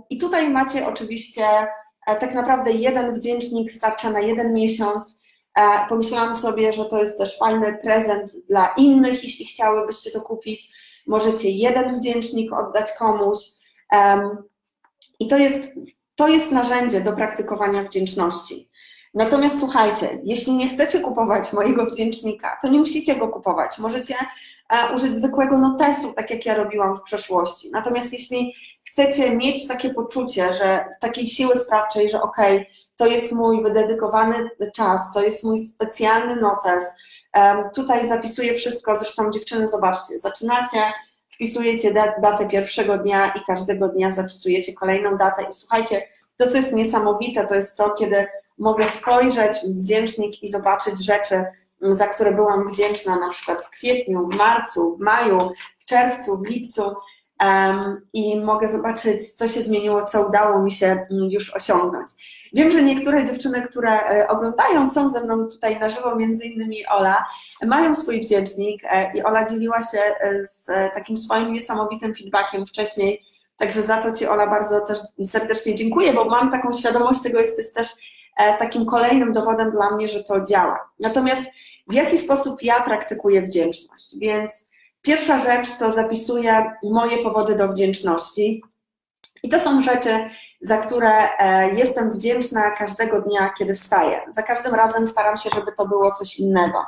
i tutaj macie oczywiście tak naprawdę jeden wdzięcznik starcza na jeden miesiąc. Pomyślałam sobie, że to jest też fajny prezent dla innych, jeśli chciałybyście to kupić. Możecie jeden wdzięcznik oddać komuś. I to jest, to jest narzędzie do praktykowania wdzięczności. Natomiast słuchajcie, jeśli nie chcecie kupować mojego wdzięcznika, to nie musicie go kupować. Możecie e, użyć zwykłego notesu, tak jak ja robiłam w przeszłości. Natomiast jeśli chcecie mieć takie poczucie, że takiej siły sprawczej, że okej, okay, to jest mój wydedykowany czas, to jest mój specjalny notes, tutaj zapisuję wszystko, zresztą dziewczyny, zobaczcie, zaczynacie wpisujecie datę pierwszego dnia i każdego dnia zapisujecie kolejną datę. I słuchajcie, to co jest niesamowite, to jest to, kiedy mogę spojrzeć w wdzięcznik i zobaczyć rzeczy, za które byłam wdzięczna, na przykład w kwietniu, w marcu, w maju, w czerwcu, w lipcu um, i mogę zobaczyć, co się zmieniło, co udało mi się mm, już osiągnąć. Wiem, że niektóre dziewczyny, które e, oglądają, są ze mną tutaj na żywo, między innymi Ola, mają swój wdzięcznik e, i Ola dzieliła się e, z takim swoim niesamowitym feedbackiem wcześniej, także za to Ci Ola bardzo też serdecznie dziękuję, bo mam taką świadomość tego, jesteś też takim kolejnym dowodem dla mnie, że to działa. Natomiast w jaki sposób ja praktykuję wdzięczność? Więc Pierwsza rzecz to zapisuję moje powody do wdzięczności. I to są rzeczy, za które e, jestem wdzięczna każdego dnia, kiedy wstaję. Za każdym razem staram się, żeby to było coś innego.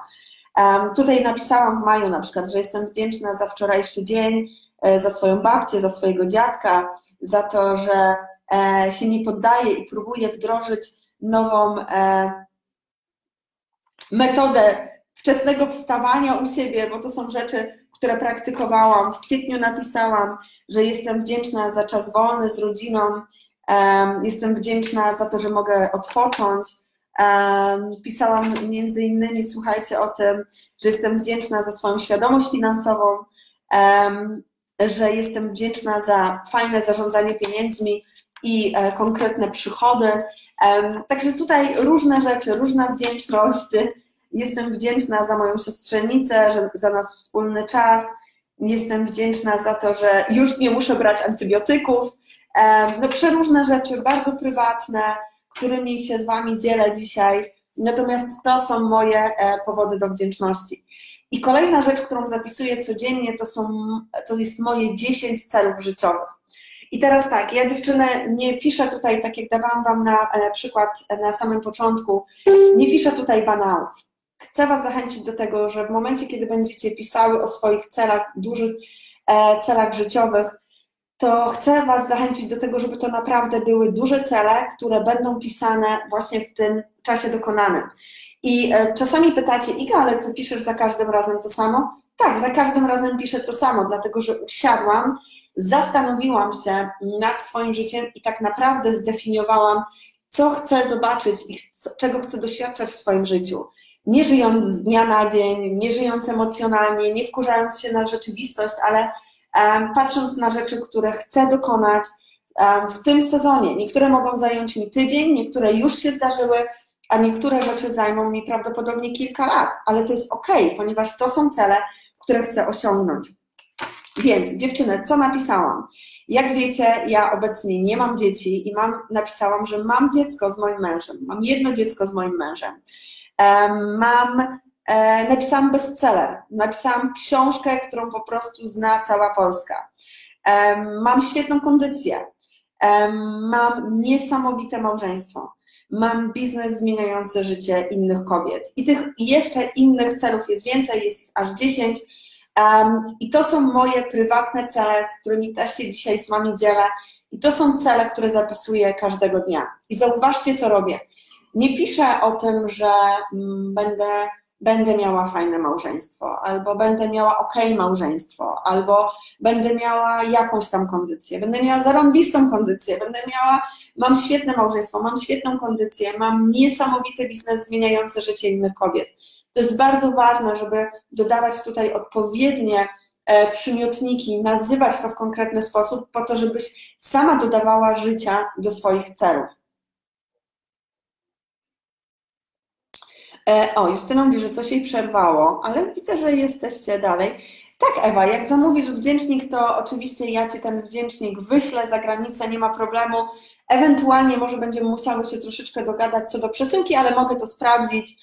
Tutaj napisałam w maju na przykład, że jestem wdzięczna za wczorajszy dzień, e, za swoją babcię, za swojego dziadka, za to, że e, się nie poddaję i próbuję wdrożyć nową metodę wczesnego wstawania u siebie, bo to są rzeczy, które praktykowałam. W kwietniu napisałam, że jestem wdzięczna za czas wolny z rodziną, jestem wdzięczna za to, że mogę odpocząć. Pisałam między innymi, słuchajcie, o tym, że jestem wdzięczna za swoją świadomość finansową, że jestem wdzięczna za fajne zarządzanie pieniędzmi i e, konkretne przychody. Także tutaj różne rzeczy, różna wdzięczność Jestem wdzięczna za moją siostrzenicę, za nas wspólny czas. Jestem wdzięczna za to, że już nie muszę brać antybiotyków. No przeróżne rzeczy, bardzo prywatne, którymi się z Wami dzielę dzisiaj. Natomiast to są moje e, powody do wdzięczności. I kolejna rzecz, którą zapisuję codziennie, to, są, to jest moje 10 celów życiowych. I teraz tak, ja dziewczyny nie piszę tutaj, tak jak dawałam Wam na e, przykład na samym początku, nie piszę tutaj banałów chcę Was zachęcić do tego, że w momencie, kiedy będziecie pisały o swoich celach, dużych e, celach życiowych, to chcę Was zachęcić do tego, żeby to naprawdę były duże cele, które będą pisane właśnie w tym czasie dokonanym. I e, czasami pytacie, Iga, ale Ty piszesz za każdym razem to samo? Tak, za każdym razem piszę to samo, dlatego że usiadłam, zastanowiłam się nad swoim życiem i tak naprawdę zdefiniowałam, co chcę zobaczyć i czego chcę doświadczać w swoim życiu nie żyjąc z dnia na dzień, nie żyjąc emocjonalnie, nie wkurzając się na rzeczywistość, ale patrząc na rzeczy, które chcę dokonać w tym sezonie. Niektóre mogą zająć mi tydzień, niektóre już się zdarzyły, a niektóre rzeczy zajmą mi prawdopodobnie kilka lat, ale to jest ok, ponieważ to są cele, które chcę osiągnąć. Więc dziewczyny, co napisałam? Jak wiecie, ja obecnie nie mam dzieci i mam, napisałam, że mam dziecko z moim mężem. Mam jedno dziecko z moim mężem. Mam, e, napisałam bestseller, napisałam książkę, którą po prostu zna cała Polska. Mam świetną kondycję. Mam niesamowite małżeństwo. Mam biznes zmieniający życie innych kobiet. I tych jeszcze innych celów jest więcej, jest aż 10 Um, I to są moje prywatne cele, z którymi też się dzisiaj z Wami dzielę. I to są cele, które zapisuję każdego dnia. I zauważcie, co robię. Nie piszę o tym, że mm, będę, będę miała fajne małżeństwo, albo będę miała ok małżeństwo, albo będę miała jakąś tam kondycję, będę miała zarąbistą kondycję, będę miała, mam świetne małżeństwo, mam świetną kondycję, mam niesamowity biznes zmieniający życie innych kobiet. To jest bardzo ważne, żeby dodawać tutaj odpowiednie e, przymiotniki, nazywać to w konkretny sposób, po to, żebyś sama dodawała życia do swoich celów. E, o, Justyna mówi, że coś jej przerwało, ale widzę, że jesteście dalej. Tak, Ewa, jak zamówisz wdzięcznik, to oczywiście ja Ci ten wdzięcznik wyślę za granicę, nie ma problemu. Ewentualnie może będziemy musiały się troszeczkę dogadać co do przesyłki, ale mogę to sprawdzić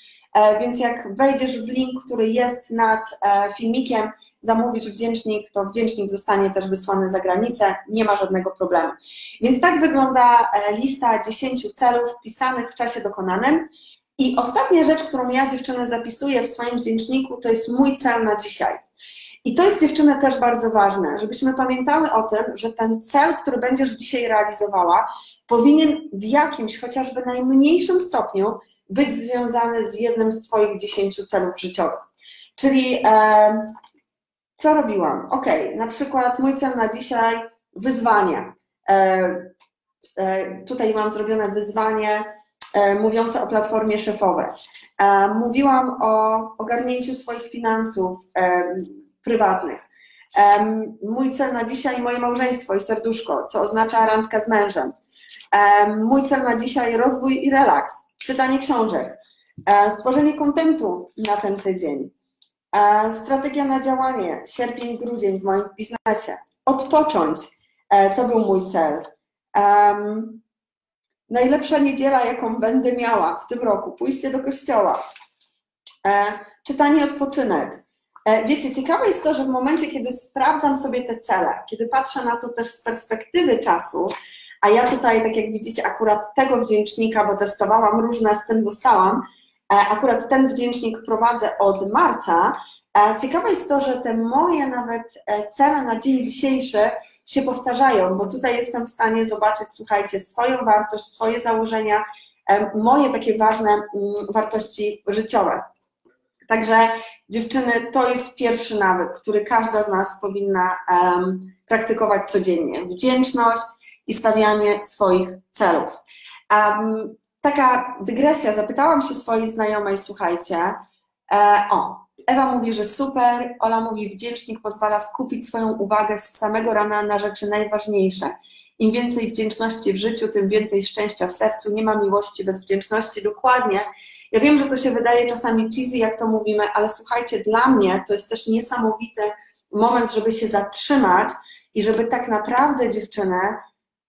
więc jak wejdziesz w link, który jest nad e, filmikiem, zamówisz wdzięcznik, to wdzięcznik zostanie też wysłany za granicę, nie ma żadnego problemu. Więc tak wygląda e, lista 10 celów wpisanych w czasie dokonanym. I ostatnia rzecz, którą ja dziewczynę zapisuję w swoim wdzięczniku, to jest mój cel na dzisiaj. I to jest dziewczyny też bardzo ważne, żebyśmy pamiętały o tym, że ten cel, który będziesz dzisiaj realizowała, powinien w jakimś, chociażby najmniejszym stopniu być związany z jednym z Twoich dziesięciu celów życiowych. Czyli e, co robiłam? Ok, na przykład mój cel na dzisiaj wyzwanie. E, e, tutaj mam zrobione wyzwanie e, mówiące o platformie szefowej. E, mówiłam o ogarnięciu swoich finansów e, prywatnych. Mój cel na dzisiaj moje małżeństwo i serduszko, co oznacza randka z mężem. Mój cel na dzisiaj rozwój i relaks. Czytanie książek, e, stworzenie kontentu na ten tydzień, e, strategia na działanie, sierpień, grudzień w moim biznesie, odpocząć, e, to był mój cel. Najlepsza niedziela, jaką będę miała w tym roku, pójście do kościoła, czytanie, odpoczynek. Wiecie, ciekawe jest to, że w momencie, kiedy sprawdzam sobie te cele, kiedy patrzę na to też z perspektywy czasu, a ja tutaj, tak jak widzicie, akurat tego wdzięcznika, bo testowałam różne, z tym zostałam, e, akurat ten wdzięcznik prowadzę od marca. E, ciekawe jest to, że te moje nawet e, cele na dzień dzisiejszy się powtarzają, bo tutaj jestem w stanie zobaczyć, słuchajcie, swoją wartość, swoje założenia, moje takie ważne mm, wartości życiowe. Także dziewczyny, to jest pierwszy nawyk, który każda z nas powinna um, praktykować codziennie. Wdzięczność, i stawianie swoich celów. Um, taka dygresja, zapytałam się swojej znajomej, słuchajcie, e, o, Ewa mówi, że super, Ola mówi, wdzięcznik pozwala skupić swoją uwagę z samego rana na rzeczy najważniejsze. Im więcej wdzięczności w życiu, tym więcej szczęścia w sercu. Nie ma miłości bez wdzięczności. Dokładnie. Ja wiem, że to się wydaje czasami cheesy, jak to mówimy, ale słuchajcie, dla mnie to jest też niesamowity moment, żeby się zatrzymać i żeby tak naprawdę dziewczynę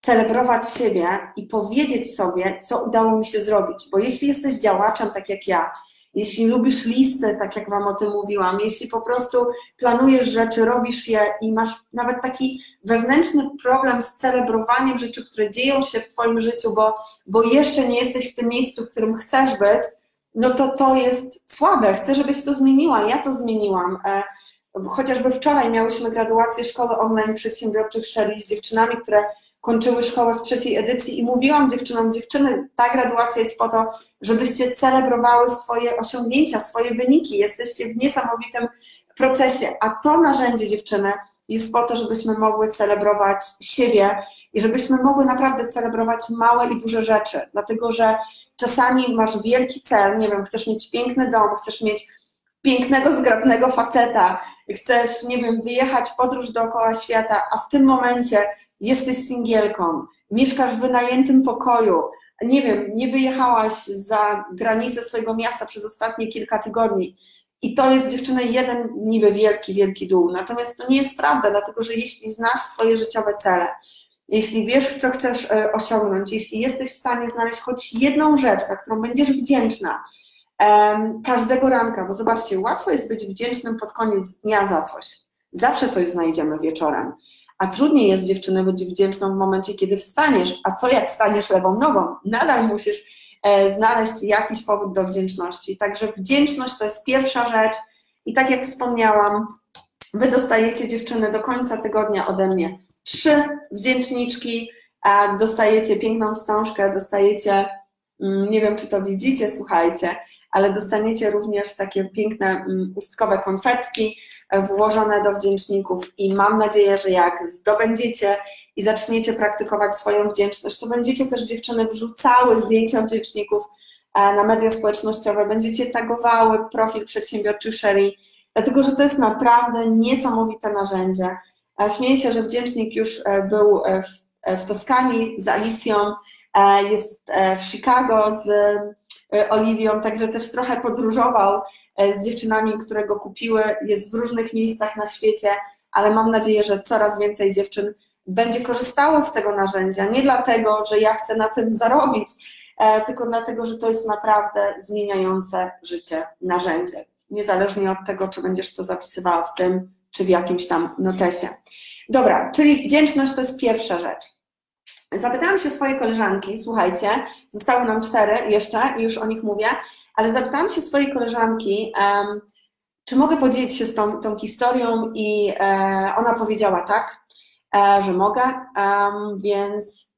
celebrować siebie i powiedzieć sobie, co udało mi się zrobić. Bo jeśli jesteś działaczem, tak jak ja, jeśli lubisz listy, tak jak Wam o tym mówiłam, jeśli po prostu planujesz rzeczy, robisz je i masz nawet taki wewnętrzny problem z celebrowaniem rzeczy, które dzieją się w Twoim życiu, bo, bo jeszcze nie jesteś w tym miejscu, w którym chcesz być, no to to jest słabe. Chcę, żebyś to zmieniła. Ja to zmieniłam. E, chociażby wczoraj miałyśmy graduację szkoły online przedsiębiorczych Shelley z dziewczynami, które kończyły szkołę w trzeciej edycji i mówiłam dziewczynom, dziewczyny, ta graduacja jest po to, żebyście celebrowały swoje osiągnięcia, swoje wyniki, jesteście w niesamowitym procesie, a to narzędzie dziewczyny jest po to, żebyśmy mogły celebrować siebie i żebyśmy mogły naprawdę celebrować małe i duże rzeczy, dlatego że czasami masz wielki cel, nie wiem, chcesz mieć piękny dom, chcesz mieć pięknego, zgrabnego faceta, chcesz, nie wiem, wyjechać w podróż dookoła świata, a w tym momencie jesteś singielką, mieszkasz w wynajętym pokoju, nie wiem, nie wyjechałaś za granicę swojego miasta przez ostatnie kilka tygodni I to jest dziewczyny jeden niby wielki, wielki dół. Natomiast to nie jest prawda, dlatego że jeśli znasz swoje życiowe cele, jeśli wiesz, co chcesz e, osiągnąć, jeśli jesteś w stanie znaleźć choć jedną rzecz, za którą będziesz wdzięczna um, każdego ranka, bo zobaczcie, łatwo jest być wdzięcznym pod koniec dnia za coś. Zawsze coś znajdziemy wieczorem. A trudniej jest dziewczyny być wdzięczną w momencie, kiedy wstaniesz. A co jak wstaniesz lewą nogą? Nadal musisz e, znaleźć jakiś powód do wdzięczności. Także wdzięczność to jest pierwsza rzecz. I tak jak wspomniałam, wy dostajecie dziewczyny do końca tygodnia ode mnie trzy wdzięczniczki, dostajecie piękną wstążkę, dostajecie, mm, nie wiem czy to widzicie, słuchajcie, ale dostaniecie również takie piękne mm, ustkowe konfetki włożone do wdzięczników i mam nadzieję, że jak zdobędziecie i zaczniecie praktykować swoją wdzięczność, to będziecie też dziewczyny wrzucały zdjęcia wdzięczników e, na media społecznościowe, będziecie tagowały profil przedsiębiorczy Sherry, dlatego że to jest naprawdę niesamowite narzędzie. Śmieję się, że wdzięcznik już e, był w, w Toskanii z Alicją, jest w Chicago z E, Oliwią, także też trochę podróżował e, z dziewczynami, które go kupiły, jest w różnych miejscach na świecie, ale mam nadzieję, że coraz więcej dziewczyn będzie korzystało z tego narzędzia. Nie dlatego, że ja chcę na tym zarobić, e, tylko dlatego, że to jest naprawdę zmieniające życie narzędzie. Niezależnie od tego, czy będziesz to zapisywała w tym, czy w jakimś tam notesie. Dobra, czyli wdzięczność to jest pierwsza rzecz. Zapytałam się swojej koleżanki, słuchajcie, zostały nam cztery jeszcze i już o nich mówię, ale zapytałam się swojej koleżanki, um, czy mogę podzielić się z tą, tą historią i e, ona powiedziała tak, e, że mogę, um, więc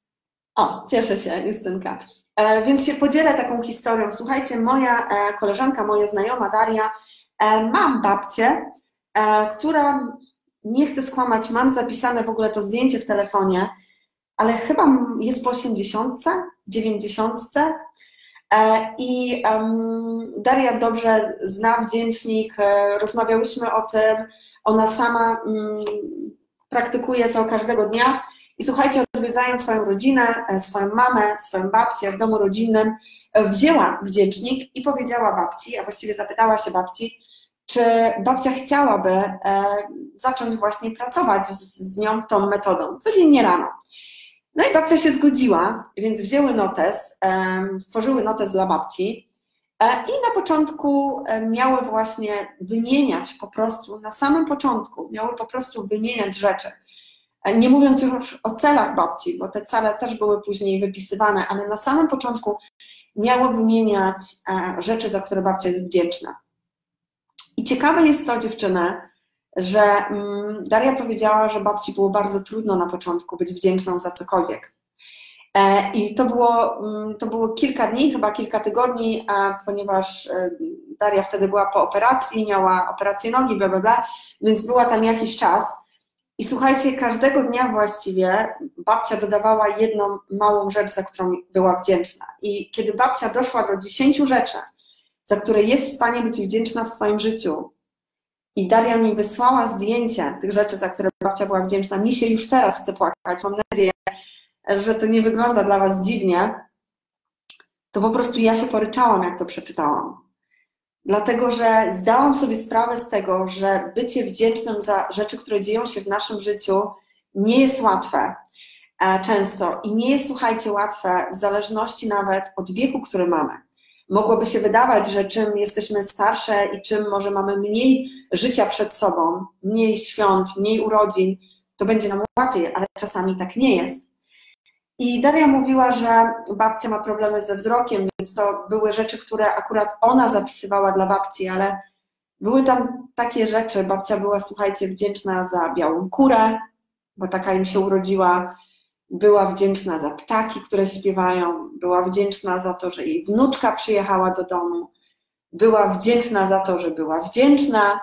o, cieszę się, Justynka. E, więc się podzielę taką historią. Słuchajcie, moja e, koleżanka, moja znajoma Daria, e, mam babcię, e, która, nie chcę skłamać, mam zapisane w ogóle to zdjęcie w telefonie, ale chyba jest po 80, 90. E, I Daria dobrze zna wdzięcznik, e, rozmawiałyśmy o tym, ona sama um, praktykuje to każdego dnia. I słuchajcie, odwiedzając swoją rodzinę, e, swoją mamę, swoją babcię w domu rodzinnym, wzięła wdzięcznik i powiedziała babci, a właściwie zapytała się babci, czy babcia chciałaby zacząć właśnie pracować z, z nią tą metodą codziennie rano. No i babcia się zgodziła, więc wzięły notes, stworzyły notes dla babci e, i na początku e, miały właśnie wymieniać po prostu, na samym początku miały po prostu wymieniać rzeczy. E, nie mówiąc już o celach babci, bo te cele też były później wypisywane, ale na samym początku miały wymieniać rzeczy, za które babcia jest wdzięczna. I ciekawe jest to, dziewczyny, że mm, Daria powiedziała, że babci było bardzo trudno na początku być wdzięczną za cokolwiek. E, I to było, mm, to było kilka dni, chyba kilka tygodni, ponieważ e, Daria wtedy była po operacji, miała operację nogi, bla, bla, bla, więc była tam jakiś czas. I słuchajcie, każdego dnia właściwie babcia dodawała jedną małą rzecz, za którą była wdzięczna. I kiedy babcia doszła do dziesięciu rzeczy, za które jest w stanie być wdzięczna w swoim życiu, i Daria mi wysłała zdjęcia tych rzeczy, za które babcia była wdzięczna. Mi się już teraz chce płakać. Mam nadzieję, że to nie wygląda dla Was dziwnie. To po prostu ja się poryczałam, jak to przeczytałam. Dlatego, że zdałam sobie sprawę z tego, że bycie wdzięcznym za rzeczy, które dzieją się w naszym życiu, nie jest łatwe e, często i nie jest, słuchajcie, łatwe w zależności nawet od wieku, który mamy mogłoby się wydawać, że czym jesteśmy starsze i czym może mamy mniej życia przed sobą, mniej świąt, mniej urodzin, to będzie nam łatwiej, ale czasami tak nie jest. I Daria mówiła, że babcia ma problemy ze wzrokiem, więc to były rzeczy, które akurat ona zapisywała dla babci, ale były tam takie rzeczy. Babcia była, słuchajcie, wdzięczna za białą kurę, bo taka im się urodziła była wdzięczna za ptaki, które śpiewają, była wdzięczna za to, że jej wnuczka przyjechała do domu, była wdzięczna za to, że była wdzięczna.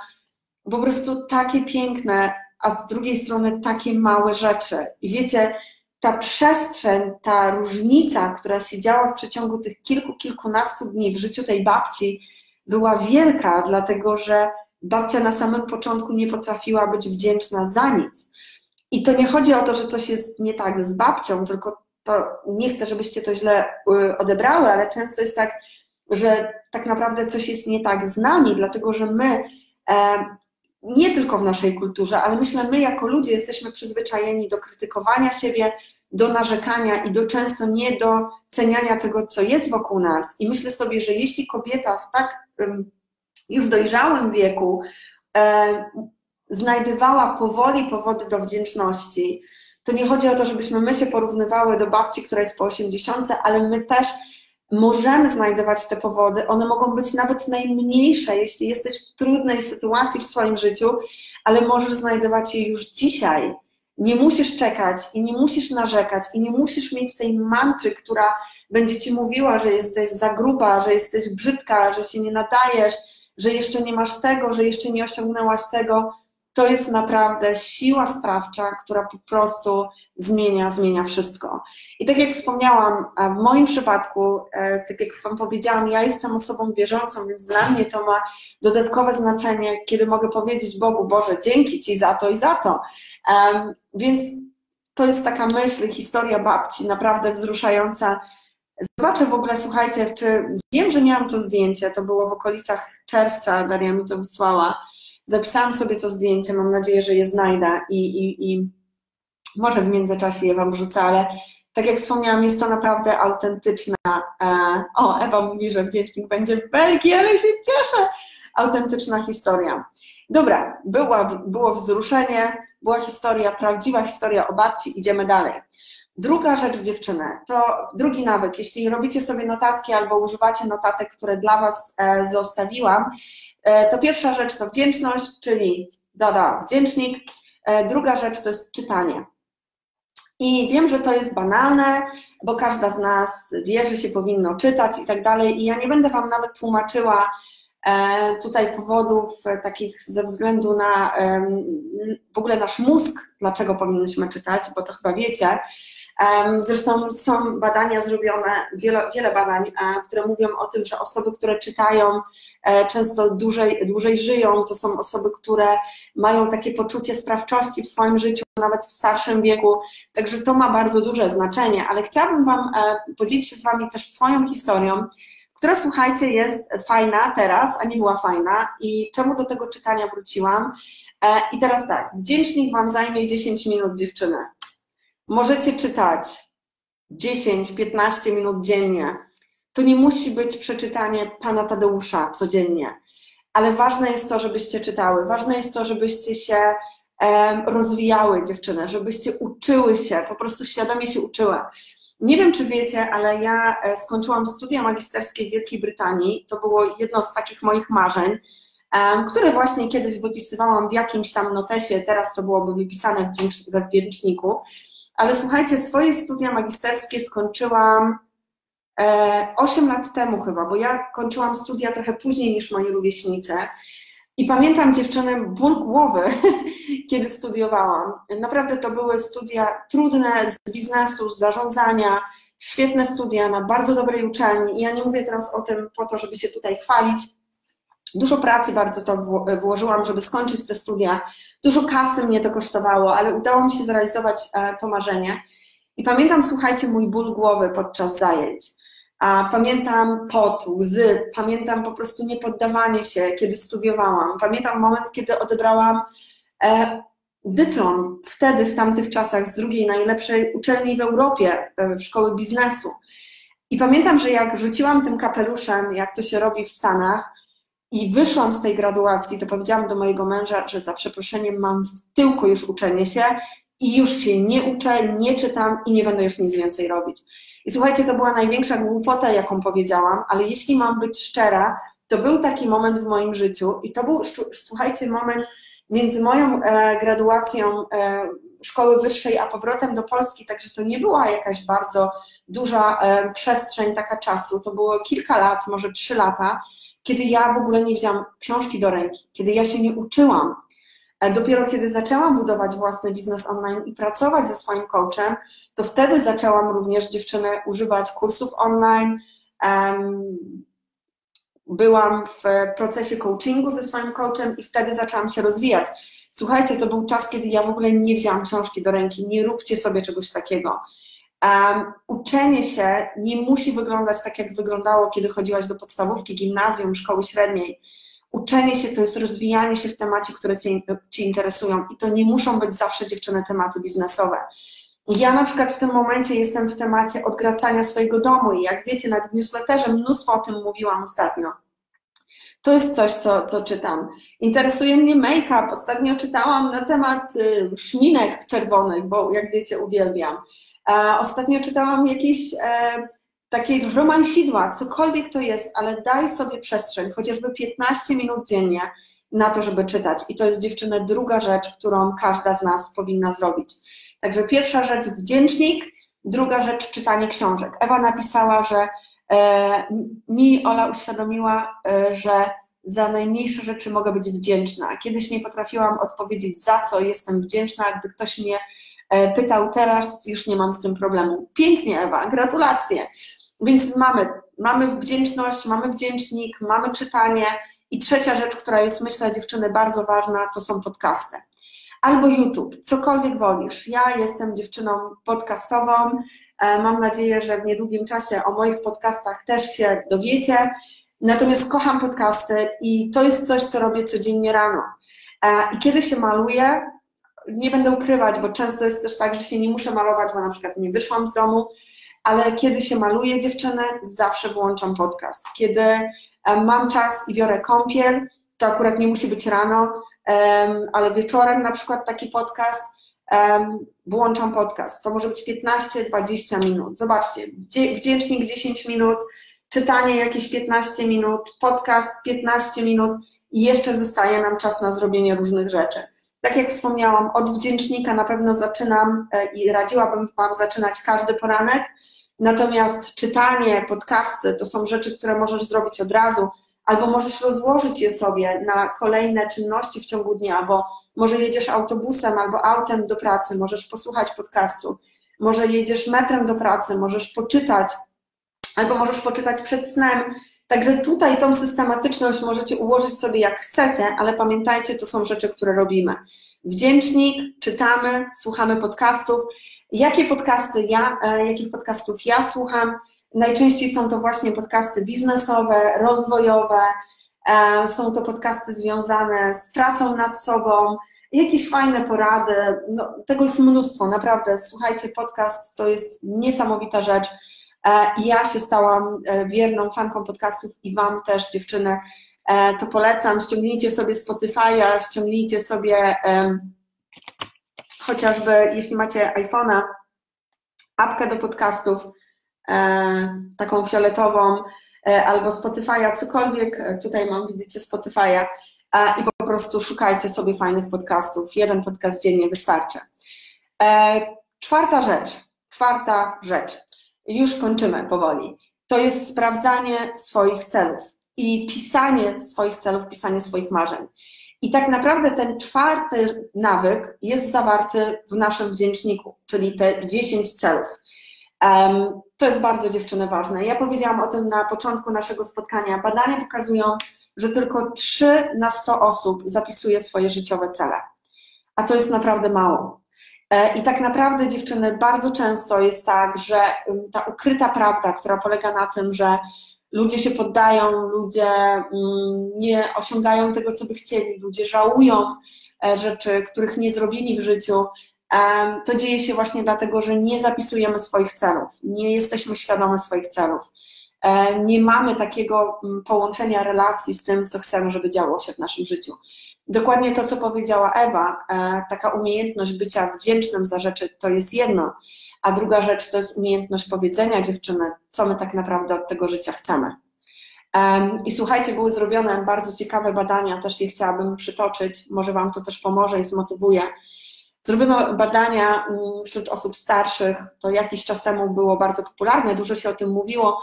Po prostu takie piękne, a z drugiej strony takie małe rzeczy. I wiecie, ta przestrzeń, ta różnica, która się działa w przeciągu tych kilku, kilkunastu dni w życiu tej babci, była wielka, dlatego że babcia na samym początku nie potrafiła być wdzięczna za nic. I to nie chodzi o to, że coś jest nie tak z babcią, tylko to nie chcę, żebyście to źle y, odebrały, ale często jest tak, że tak naprawdę coś jest nie tak z nami, dlatego że my e, nie tylko w naszej kulturze, ale myślę, my jako ludzie jesteśmy przyzwyczajeni do krytykowania siebie, do narzekania i do często niedoceniania tego, co jest wokół nas. I myślę sobie, że jeśli kobieta w tak już dojrzałym wieku znajdowała powoli powody do wdzięczności, to nie chodzi o to, żebyśmy my się porównywały do babci, która jest po 80, ale my też możemy znajdować te powody. One mogą być nawet najmniejsze, jeśli jesteś w trudnej sytuacji w swoim życiu, ale możesz znajdować je już dzisiaj. Nie musisz czekać i nie musisz narzekać i nie musisz mieć tej mantry, która będzie ci mówiła, że jesteś za gruba, że jesteś brzydka, że się nie nadajesz, że jeszcze nie masz tego, że jeszcze nie osiągnęłaś tego to jest naprawdę siła sprawcza, która po prostu zmienia, zmienia wszystko. I tak jak wspomniałam, w moim przypadku, e, tak jak Wam powiedziałam, ja jestem osobą wierzącą, więc dla mnie to ma dodatkowe znaczenie, kiedy mogę powiedzieć Bogu, Boże, dzięki Ci za to i za to. Więc to jest taka myśl, historia babci, naprawdę wzruszająca. Zobaczę w ogóle, słuchajcie, czy wiem, że miałam to zdjęcie, to było w okolicach czerwca, Daria mi to wysłała Zapisałam sobie to zdjęcie, mam nadzieję, że je znajdę i, i, i może w międzyczasie je Wam wrzucę, ale tak jak wspomniałam, jest to naprawdę autentyczna. E, o, Ewa mówi, że wdzięcznik będzie w Belgii, ale się cieszę. Autentyczna historia. Dobra, była, było wzruszenie, była historia, prawdziwa historia o babci, idziemy dalej. Druga rzecz, dziewczyny, to drugi nawyk. Jeśli robicie sobie notatki albo używacie notatek, które dla Was e, zostawiłam, to pierwsza rzecz to wdzięczność, czyli dada, wdzięcznik. E, druga rzecz to jest czytanie. I wiem, że to jest banalne, bo każda z nas wie, że się powinno czytać i tak dalej. I ja nie będę Wam nawet tłumaczyła e, tutaj powodów takich ze względu na w ogóle nasz mózg, dlaczego powinniśmy czytać, bo to chyba wiecie. Zresztą są badania zrobione, wiele, wiele badań, e, które mówią o tym, że osoby, które czytają, e, często dłużej, dłużej żyją. To są osoby, które mają takie poczucie sprawczości w swoim życiu, nawet w starszym wieku. Także to ma bardzo duże znaczenie. Ale chciałabym Wam e, podzielić się z Wami też swoją historią, która słuchajcie, jest fajna teraz, a nie była fajna. I czemu do tego czytania wróciłam? I teraz tak, wdzięcznik Wam zajmie 10 minut, dziewczyny. Możecie czytać 10-15 minut dziennie. To nie musi być przeczytanie pana Tadeusza codziennie, ale ważne jest to, żebyście czytały. Ważne jest to, żebyście się rozwijały, dziewczyny, żebyście uczyły się, po prostu świadomie się uczyły. Nie wiem, czy wiecie, ale ja e, skończyłam studia magisterskie w Wielkiej Brytanii. To było jedno z takich moich marzeń, które właśnie kiedyś wypisywałam w jakimś tam notesie, teraz to byłoby wypisane we wdzięczniku ale słuchajcie, swoje studia magisterskie skończyłam 8 e, lat temu chyba, bo ja kończyłam studia trochę później niż moi rówieśnicy. I pamiętam dziewczyny ból głowy, kiedy studiowałam. Naprawdę to były studia trudne z biznesu, z zarządzania, świetne studia na bardzo dobrej uczelni. I ja nie mówię teraz o tym po to, żeby się tutaj chwalić, Dużo pracy bardzo to włożyłam, żeby skończyć te studia. Dużo kasy mnie to kosztowało, ale udało mi się zrealizować e, to marzenie. I pamiętam, słuchajcie, mój ból głowy podczas zajęć. A pamiętam pot, łzy, pamiętam po prostu niepoddawanie się, kiedy studiowałam. Pamiętam moment, kiedy odebrałam e, dyplom wtedy, w tamtych czasach, z drugiej najlepszej uczelni w Europie, e, w szkoły biznesu. I pamiętam, że jak rzuciłam tym kapeluszem, jak to się robi w Stanach, i wyszłam z tej graduacji, to powiedziałam do mojego męża, że za przeproszeniem mam w tyłku już uczenie się i już się nie uczę, nie czytam i nie będę już nic więcej robić. I słuchajcie, to była największa głupota, jaką powiedziałam, ale jeśli mam być szczera, to był taki moment w moim życiu i to był, słuchajcie, moment między moją e, graduacją e, szkoły wyższej, a powrotem do Polski, także to nie była jakaś bardzo duża e, przestrzeń taka czasu, to było kilka lat, może trzy lata, kiedy ja w ogóle nie wzięłam książki do ręki, kiedy ja się nie uczyłam. E, dopiero kiedy zaczęłam budować własny biznes online i pracować ze swoim coachem, to wtedy zaczęłam również dziewczyny używać kursów online. Byłam w procesie coachingu ze swoim coachem i wtedy zaczęłam się rozwijać. Słuchajcie, to był czas, kiedy ja w ogóle nie wzięłam książki do ręki. Nie róbcie sobie czegoś takiego. Um, uczenie się nie musi wyglądać tak, jak wyglądało, kiedy chodziłaś do podstawówki, gimnazjum, szkoły średniej. Uczenie się to jest rozwijanie się w temacie, które cię, cię interesują i to nie muszą być zawsze dziewczyny tematy biznesowe. Ja na przykład w tym momencie jestem w temacie odgracania swojego domu i jak wiecie, w newsletterze mnóstwo o tym mówiłam ostatnio. To jest coś, co, co czytam. Interesuje mnie make-up. Ostatnio czytałam na temat y, szminek czerwonych, bo jak wiecie, uwielbiam. E, ostatnio czytałam jakieś e, takie romansidła, cokolwiek to jest, ale daj sobie przestrzeń, chociażby 15 minut dziennie na to, żeby czytać. I to jest dziewczyny druga rzecz, którą każda z nas powinna zrobić. Także pierwsza rzecz wdzięcznik, druga rzecz czytanie książek. Ewa napisała, że e, mi Ola uświadomiła, e, że za najmniejsze rzeczy mogę być wdzięczna. Kiedyś nie potrafiłam odpowiedzieć, za co jestem wdzięczna, gdy ktoś mnie pytał, teraz już nie mam z tym problemu. Pięknie, Ewa, gratulacje. Więc mamy, mamy wdzięczność, mamy wdzięcznik, mamy czytanie i trzecia rzecz, która jest, myślę, dziewczyny, bardzo ważna, to są podcasty albo YouTube, cokolwiek wolisz. Ja jestem dziewczyną podcastową. E, mam nadzieję, że w niedługim czasie o moich podcastach też się dowiecie. Natomiast kocham podcasty i to jest coś, co robię codziennie rano. E, I kiedy się maluję, nie będę ukrywać, bo często jest też tak, że się nie muszę malować, bo na przykład nie wyszłam z domu, ale kiedy się maluję dziewczynę, zawsze włączam podcast. Kiedy e, mam czas i biorę kąpiel, to akurat nie musi być rano, ale wieczorem na przykład taki podcast, włączam podcast. To może być 15-20 minut. Zobaczcie, wdzięcznik 10 minut, czytanie jakieś 15 minut, podcast 15 minut i jeszcze zostaje nam czas na zrobienie różnych rzeczy. Tak jak wspomniałam, od wdzięcznika na pewno zaczynam e, i radziłabym Wam zaczynać każdy poranek, natomiast czytanie, podcasty to są rzeczy, które możesz zrobić od razu albo możesz rozłożyć je sobie na kolejne czynności w ciągu dnia, bo może jedziesz autobusem albo autem do pracy, możesz posłuchać podcastu, może jedziesz metrem do pracy, możesz poczytać, albo możesz poczytać przed snem. Także tutaj tą systematyczność możecie ułożyć sobie jak chcecie, ale pamiętajcie, to są rzeczy, które robimy. Wdzięcznik, czytamy, słuchamy podcastów. Jakie podcasty ja, e, jakich podcastów ja słucham? Najczęściej są to właśnie podcasty biznesowe, rozwojowe, e, są to podcasty związane z pracą nad sobą, jakieś fajne porady. No, tego jest mnóstwo, naprawdę. Słuchajcie, podcast to jest niesamowita rzecz. E, ja się stałam e, wierną fanką podcastów i Wam też, dziewczyny, to polecam. Ściągnijcie sobie Spotify'a, ściągnijcie sobie chociażby, jeśli macie iPhone'a, apkę do podcastów E, taką fioletową, e, albo Spotify'a, cokolwiek. E, tutaj mam, widzicie, Spotify'a i po prostu szukajcie sobie fajnych podcastów. Jeden podcast dziennie wystarczy. Czwarta rzecz, czwarta rzecz, już kończymy powoli, to jest sprawdzanie swoich celów i pisanie swoich celów, pisanie swoich marzeń. I tak naprawdę ten czwarty nawyk jest zawarty w naszym wdzięczniku, czyli te 10 celów. To jest bardzo dziewczyny ważne. Ja powiedziałam o tym na początku naszego spotkania. Badania pokazują, że tylko 3 na 100 osób zapisuje swoje życiowe cele. A to jest naprawdę mało. E, I tak naprawdę, dziewczyny, bardzo często jest tak, że ta ukryta prawda, która polega na tym, że ludzie się poddają, ludzie nie osiągają tego, co by chcieli, ludzie żałują e, rzeczy, których nie zrobili w życiu, to dzieje się właśnie dlatego, że nie zapisujemy swoich celów, nie jesteśmy świadome swoich celów, e, nie mamy takiego mm, połączenia relacji z tym, co chcemy, żeby działo się w naszym życiu. Dokładnie to, co powiedziała Ewa, e, taka umiejętność bycia wdzięcznym za rzeczy to jest jedno, a druga rzecz to jest umiejętność powiedzenia dziewczyny, co my tak naprawdę od tego życia chcemy. I słuchajcie, były zrobione bardzo ciekawe badania, też je chciałabym przytoczyć, może Wam to też pomoże i zmotywuje. Zrobiono badania mm, wśród osób starszych, to jakiś czas temu było bardzo popularne, dużo się o tym mówiło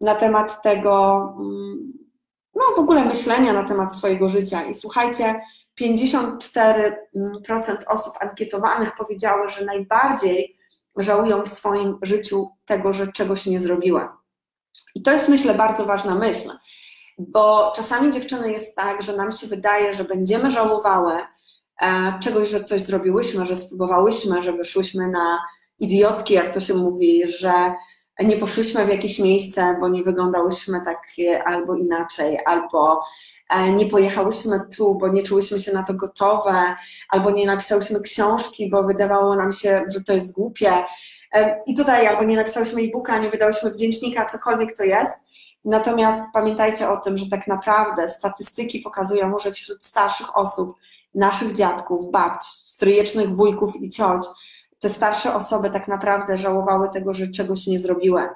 na temat tego, mm, no w ogóle myślenia na temat swojego życia. I słuchajcie, 54% osób ankietowanych powiedziały, że najbardziej żałują w swoim życiu tego, że czegoś nie zrobiły. I to jest, myślę, bardzo ważna myśl, bo czasami dziewczyny jest tak, że nam się wydaje, że będziemy żałowały, E, czegoś, że coś zrobiłyśmy, że spróbowałyśmy, że wyszłyśmy na idiotki, jak to się mówi, że nie poszłyśmy w jakieś miejsce, bo nie wyglądałyśmy tak albo inaczej, albo e, nie pojechałyśmy tu, bo nie czułyśmy się na to gotowe, albo nie napisałyśmy książki, bo wydawało nam się, że to jest głupie. E, I tutaj albo nie napisałyśmy e-booka, nie wydałyśmy wdzięcznika, cokolwiek to jest. Natomiast pamiętajcie o tym, że tak naprawdę statystyki pokazują, że wśród starszych osób, naszych dziadków, babci, stryjecznych wujków i cioć, te starsze osoby tak naprawdę żałowały tego, że czegoś nie zrobiły.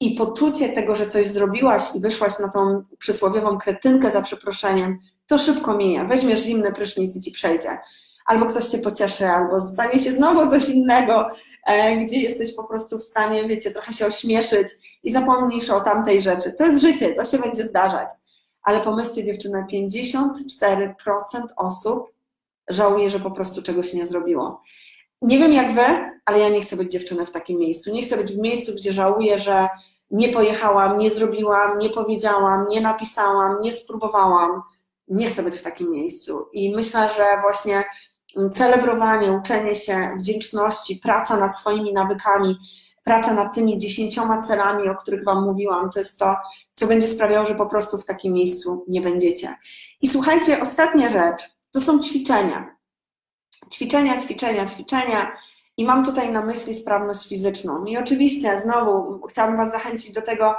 I poczucie tego, że coś zrobiłaś i wyszłaś na tą przysłowiową kretynkę za przeproszeniem, to szybko mija. Weźmiesz zimny prysznic i ci przejdzie. Albo ktoś cię pocieszy, albo stanie się znowu coś innego, e, gdzie jesteś po prostu w stanie, wiecie, trochę się ośmieszyć i zapomnisz o tamtej rzeczy. To jest życie, to się będzie zdarzać. Ale pomyślcie, dziewczyna, 54% osób żałuje, że po prostu czegoś nie zrobiło. Nie wiem jak wy, ale ja nie chcę być dziewczyną w takim miejscu. Nie chcę być w miejscu, gdzie żałuję, że nie pojechałam, nie zrobiłam, nie powiedziałam, nie napisałam, nie spróbowałam. Nie chcę być w takim miejscu. I myślę, że właśnie celebrowanie, uczenie się wdzięczności, praca nad swoimi nawykami, praca nad tymi dziesięcioma celami, o których Wam mówiłam, to jest to, co będzie sprawiało, że po prostu w takim miejscu nie będziecie. I słuchajcie, ostatnia rzecz to są ćwiczenia ćwiczenia, ćwiczenia, ćwiczenia. I mam tutaj na myśli sprawność fizyczną. I oczywiście znowu chciałabym Was zachęcić do tego,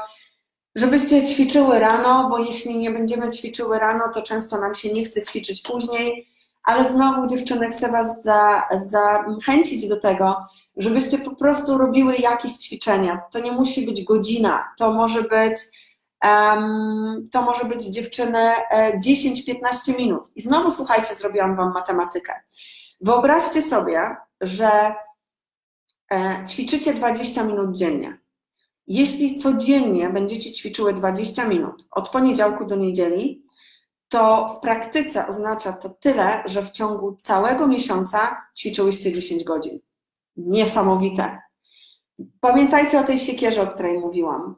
żebyście ćwiczyły rano, bo jeśli nie będziemy ćwiczyły rano, to często nam się nie chce ćwiczyć później. Ale znowu, dziewczyny, chcę Was za, zachęcić do tego, żebyście po prostu robiły jakieś ćwiczenia. To nie musi być godzina, to może być, um, to może być dziewczyny 10-15 e, minut. I znowu słuchajcie, zrobiłam Wam matematykę. Wyobraźcie sobie, że e, ćwiczycie 20 minut dziennie. Jeśli codziennie będziecie ćwiczyły 20 minut od poniedziałku do niedzieli, to w praktyce oznacza to tyle, że w ciągu całego miesiąca ćwiczyłyście 10 godzin. Niesamowite. Pamiętajcie o tej siekierze, o której mówiłam.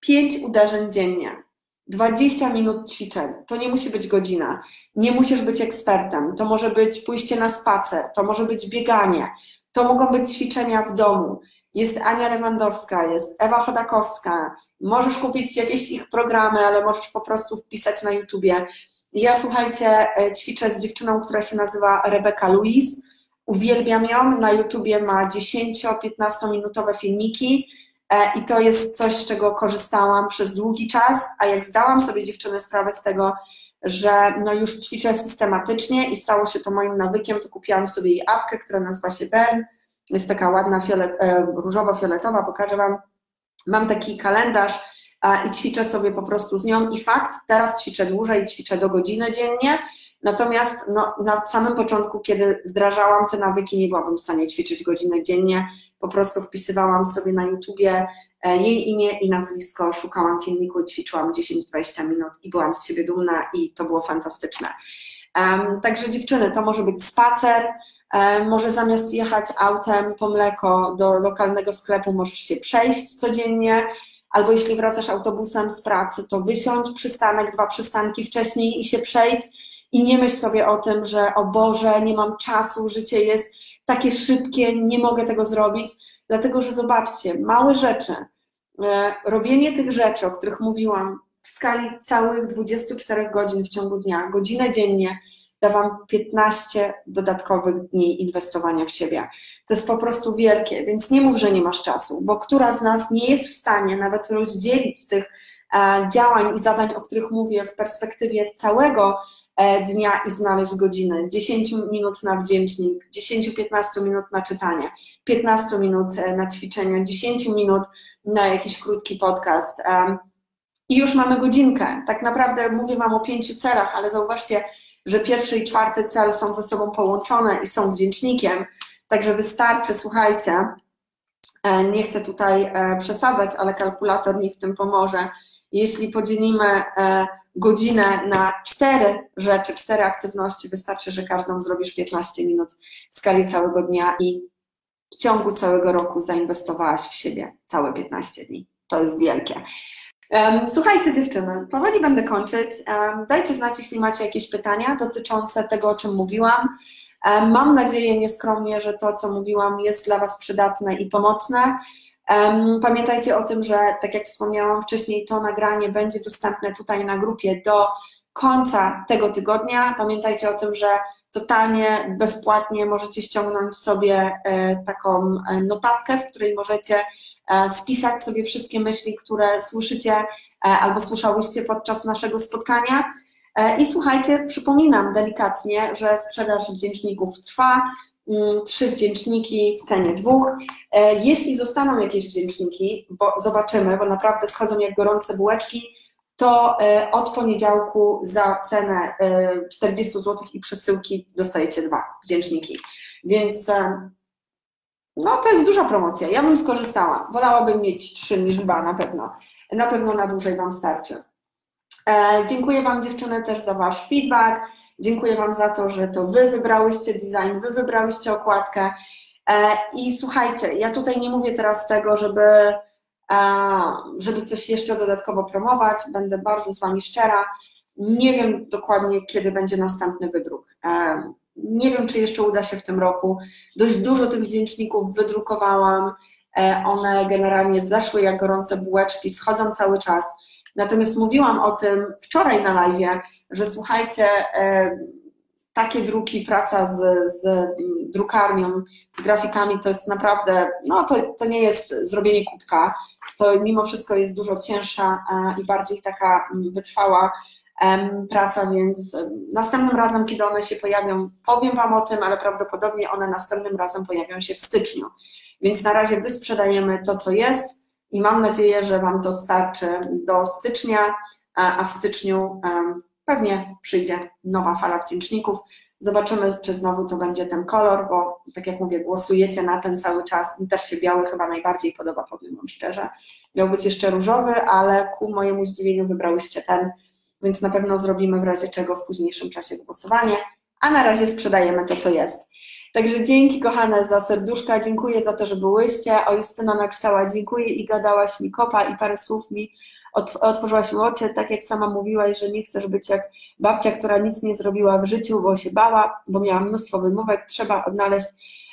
5 uderzeń dziennie. 20 minut ćwiczeń. To nie musi być godzina. Nie musisz być ekspertem. To może być pójście na spacer, to może być bieganie, to mogą być ćwiczenia w domu. Jest Ania Lewandowska, jest Ewa Chodakowska. Możesz kupić jakieś ich programy, ale możesz po prostu wpisać na YouTubie. Ja słuchajcie, e, ćwiczę z dziewczyną, która się nazywa Rebeka Louise. Uwielbiam ją. Na YouTubie ma 10-15 minutowe filmiki I to jest coś, z czego korzystałam przez długi czas, a jak zdałam sobie dziewczyny sprawę z tego, że no już ćwiczę systematycznie i stało się to moim nawykiem, to kupiłam sobie jej apkę, która nazywa się Bern. Jest taka ładna, fiolet, e, różowo-fioletowa, pokażę Wam. Mam taki kalendarz i ćwiczę sobie po prostu z nią i fakt, teraz ćwiczę dłużej, ćwiczę do godziny dziennie, natomiast no, na samym początku, kiedy wdrażałam te nawyki, nie byłabym w stanie ćwiczyć godzinę dziennie, po prostu wpisywałam sobie na YouTubie e, jej imię i nazwisko, szukałam filmiku ćwiczyłam 10-20 minut i byłam z siebie dumna i to było fantastyczne. Um, także dziewczyny, to może być spacer, um, może zamiast jechać autem po mleko do lokalnego sklepu, możesz się przejść codziennie, albo jeśli wracasz autobusem z pracy, to wysiądź przystanek, dwa przystanki wcześniej i się przejdź i nie myśl sobie o tym, że o Boże, nie mam czasu, życie jest takie szybkie, nie mogę tego zrobić, dlatego że zobaczcie, małe rzeczy, e, robienie tych rzeczy, o których mówiłam, w skali całych 24 godzin w ciągu dnia, godzinę dziennie, da Wam 15 dodatkowych dni inwestowania w siebie. To jest po prostu wielkie, więc nie mów, że nie masz czasu, bo która z nas nie jest w stanie nawet rozdzielić tych e, działań i zadań, o których mówię, w perspektywie całego dnia i znaleźć godzinę. 10 minut na wdzięcznik, 10-15 minut na czytanie, 15 minut e, na ćwiczenia, 10 minut na jakiś krótki podcast. I już mamy godzinkę. Tak naprawdę mówię Wam o pięciu celach, ale zauważcie, że pierwszy i czwarty cel są ze sobą połączone i są wdzięcznikiem. Także wystarczy, słuchajcie, e, nie chcę tutaj przesadzać, ale kalkulator mi w tym pomoże. Jeśli podzielimy godzinę na cztery rzeczy, cztery aktywności, wystarczy, że każdą zrobisz 15 minut w skali całego dnia i w ciągu całego roku zainwestowałaś w siebie całe 15 dni. To jest wielkie. Słuchajcie dziewczyny, powoli będę kończyć. Dajcie znać, jeśli macie jakieś pytania dotyczące tego, o czym mówiłam. Mam nadzieję nieskromnie, że to, co mówiłam, jest dla Was przydatne i pomocne. Pamiętajcie o tym, że tak jak wspomniałam wcześniej, to nagranie będzie dostępne tutaj na grupie do końca tego tygodnia. Pamiętajcie o tym, że totalnie bezpłatnie możecie ściągnąć sobie e, taką e, notatkę, w której możecie e, spisać sobie wszystkie myśli, które słyszycie albo słyszałyście podczas naszego spotkania. I słuchajcie, przypominam delikatnie, że sprzedaż wdzięczników trwa. Mm, trzy wdzięczniki w cenie dwóch. Jeśli zostaną jakieś wdzięczniki, bo zobaczymy, bo naprawdę schodzą jak gorące bułeczki, to e, od poniedziałku za cenę 40 e, zł i przesyłki dostajecie dwa wdzięczniki. Więc e, no to jest duża promocja. Ja bym skorzystała. Wolałabym mieć trzy niż dwa na pewno. Na pewno na dłużej Wam starczy. Dziękuję Wam dziewczyny też za Wasz feedback. Dziękuję Wam za to, że to Wy wybrałyście design, Wy wybrałyście okładkę. I słuchajcie, ja tutaj nie mówię teraz tego, żeby żeby coś jeszcze dodatkowo promować. Będę bardzo z Wami szczera. Nie wiem dokładnie, kiedy będzie następny wydruk. Nie wiem, czy jeszcze uda się w tym roku. Dość dużo tych wdzięczników wydrukowałam. E, one generalnie zeszły jak gorące bułeczki, schodzą cały czas. Natomiast mówiłam o tym wczoraj na live, że słuchajcie, e, takie druki, praca z, z drukarnią, z grafikami to jest naprawdę, no to, to nie jest zrobienie kubka to mimo wszystko jest dużo cięższa e, i bardziej taka mm, wytrwała praca, więc następnym razem, kiedy one się pojawią, powiem Wam o tym, ale prawdopodobnie one następnym razem pojawią się w styczniu. Więc na razie wysprzedajemy to, co jest i mam nadzieję, że Wam to starczy do stycznia, a w styczniu pewnie przyjdzie nowa fala wdzięczników. Zobaczymy, czy znowu to będzie ten kolor, bo tak jak mówię, głosujecie na ten cały czas. Mi też się biały chyba najbardziej podoba, powiem Wam szczerze. Miał być jeszcze różowy, ale ku mojemu zdziwieniu wybrałyście ten, więc na pewno zrobimy w razie czego w późniejszym czasie głosowanie, a na razie sprzedajemy to, co jest. Także dzięki kochane za serduszka, dziękuję za to, że byłyście. O Justyna napisała dziękuję i gadałaś mi kopa i parę słów mi otworzyłaś mi oczy, tak jak sama mówiłaś, że nie chcesz być jak babcia, która nic nie zrobiła w życiu, bo się bała, bo miała mnóstwo wymówek, trzeba odnaleźć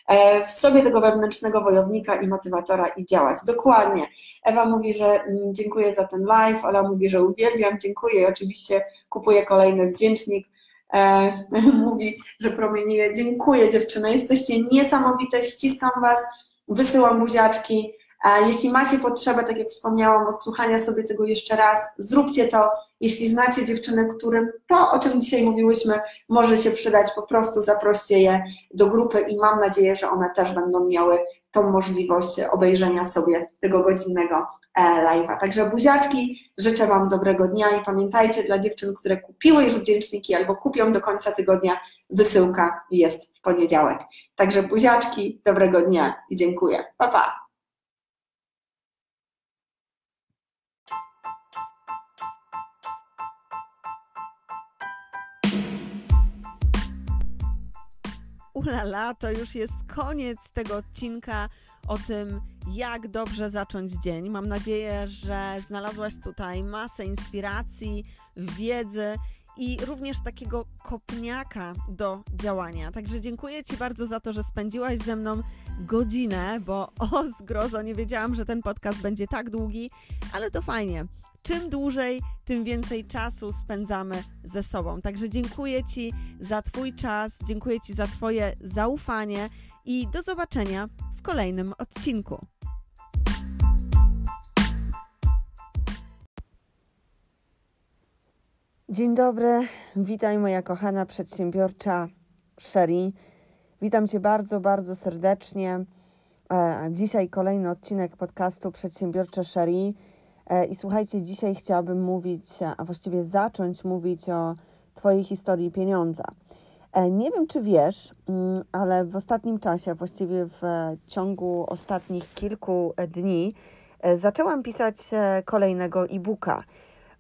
e, w sobie tego wewnętrznego wojownika i motywatora i działać. Dokładnie. Ewa mówi, że mm, dziękuję za ten live, Ola mówi, że uwielbiam, dziękuję i oczywiście kupuję kolejny wdzięcznik. E, mówi, że promieniuje. Dziękuję dziewczyny, jesteście niesamowite, ściskam Was, wysyłam buziaczki. Jeśli macie potrzebę, tak jak wspomniałam, odsłuchania sobie tego jeszcze raz, zróbcie to. Jeśli znacie dziewczyny, którym to, o czym dzisiaj mówiłyśmy, może się przydać, po prostu zaproście je do grupy i mam nadzieję, że one też będą miały tą możliwość obejrzenia sobie tego godzinnego e, live'a. Także buziaczki, życzę Wam dobrego dnia i pamiętajcie, dla dziewczyn, które kupiły już wdzięczniki albo kupią do końca tygodnia, wysyłka jest w poniedziałek. Także buziaczki, dobrego dnia i dziękuję. Pa, pa! Ulala, to już jest koniec tego odcinka o tym, jak dobrze zacząć dzień. Mam nadzieję, że znalazłaś tutaj masę inspiracji, wiedzy i również takiego kopniaka do działania. Także dziękuję Ci bardzo za to, że spędziłaś ze mną godzinę, bo o zgrozo nie wiedziałam, że ten podcast będzie tak długi, ale to fajnie czym dłużej, tym więcej czasu spędzamy ze sobą. Także dziękuję Ci za Twój czas, dziękuję Ci za Twoje zaufanie i do zobaczenia w kolejnym odcinku. Dzień dobry, witaj moja kochana przedsiębiorcza Sherry. Witam Cię bardzo, bardzo serdecznie. E, dzisiaj kolejny odcinek podcastu Przedsiębiorcze Sherry. E, I słuchajcie, dzisiaj chciałabym mówić, a właściwie zacząć mówić o Twojej historii pieniądza. E, nie wiem, czy wiesz, mm, ale w ostatnim czasie, właściwie w ciągu ostatnich kilku dni, e, zaczęłam pisać kolejnego e-booka.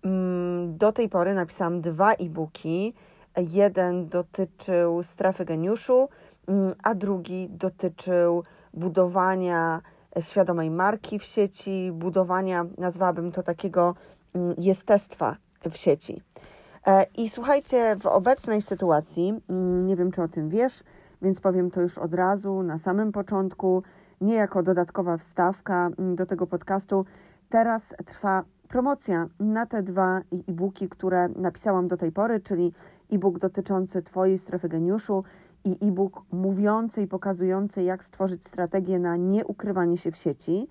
Mm, do tej pory napisałam dwa e-booki. Jeden dotyczył strefy geniuszu, mm, a drugi dotyczył budowania świadomej marki w sieci, budowania, nazwałabym to takiego mm, jestestwa w sieci. E, I słuchajcie, w obecnej sytuacji, mm, nie wiem czy o tym wiesz, więc powiem to już od razu, na samym początku, nie jako dodatkowa wstawka mm, do tego podcastu. Teraz trwa promocja na te dwa e-booki, które napisałam do tej pory, czyli e-book dotyczący Twojej strefy geniuszu i e-book mówiący i pokazujący, jak stworzyć strategię na nieukrywanie się w sieci.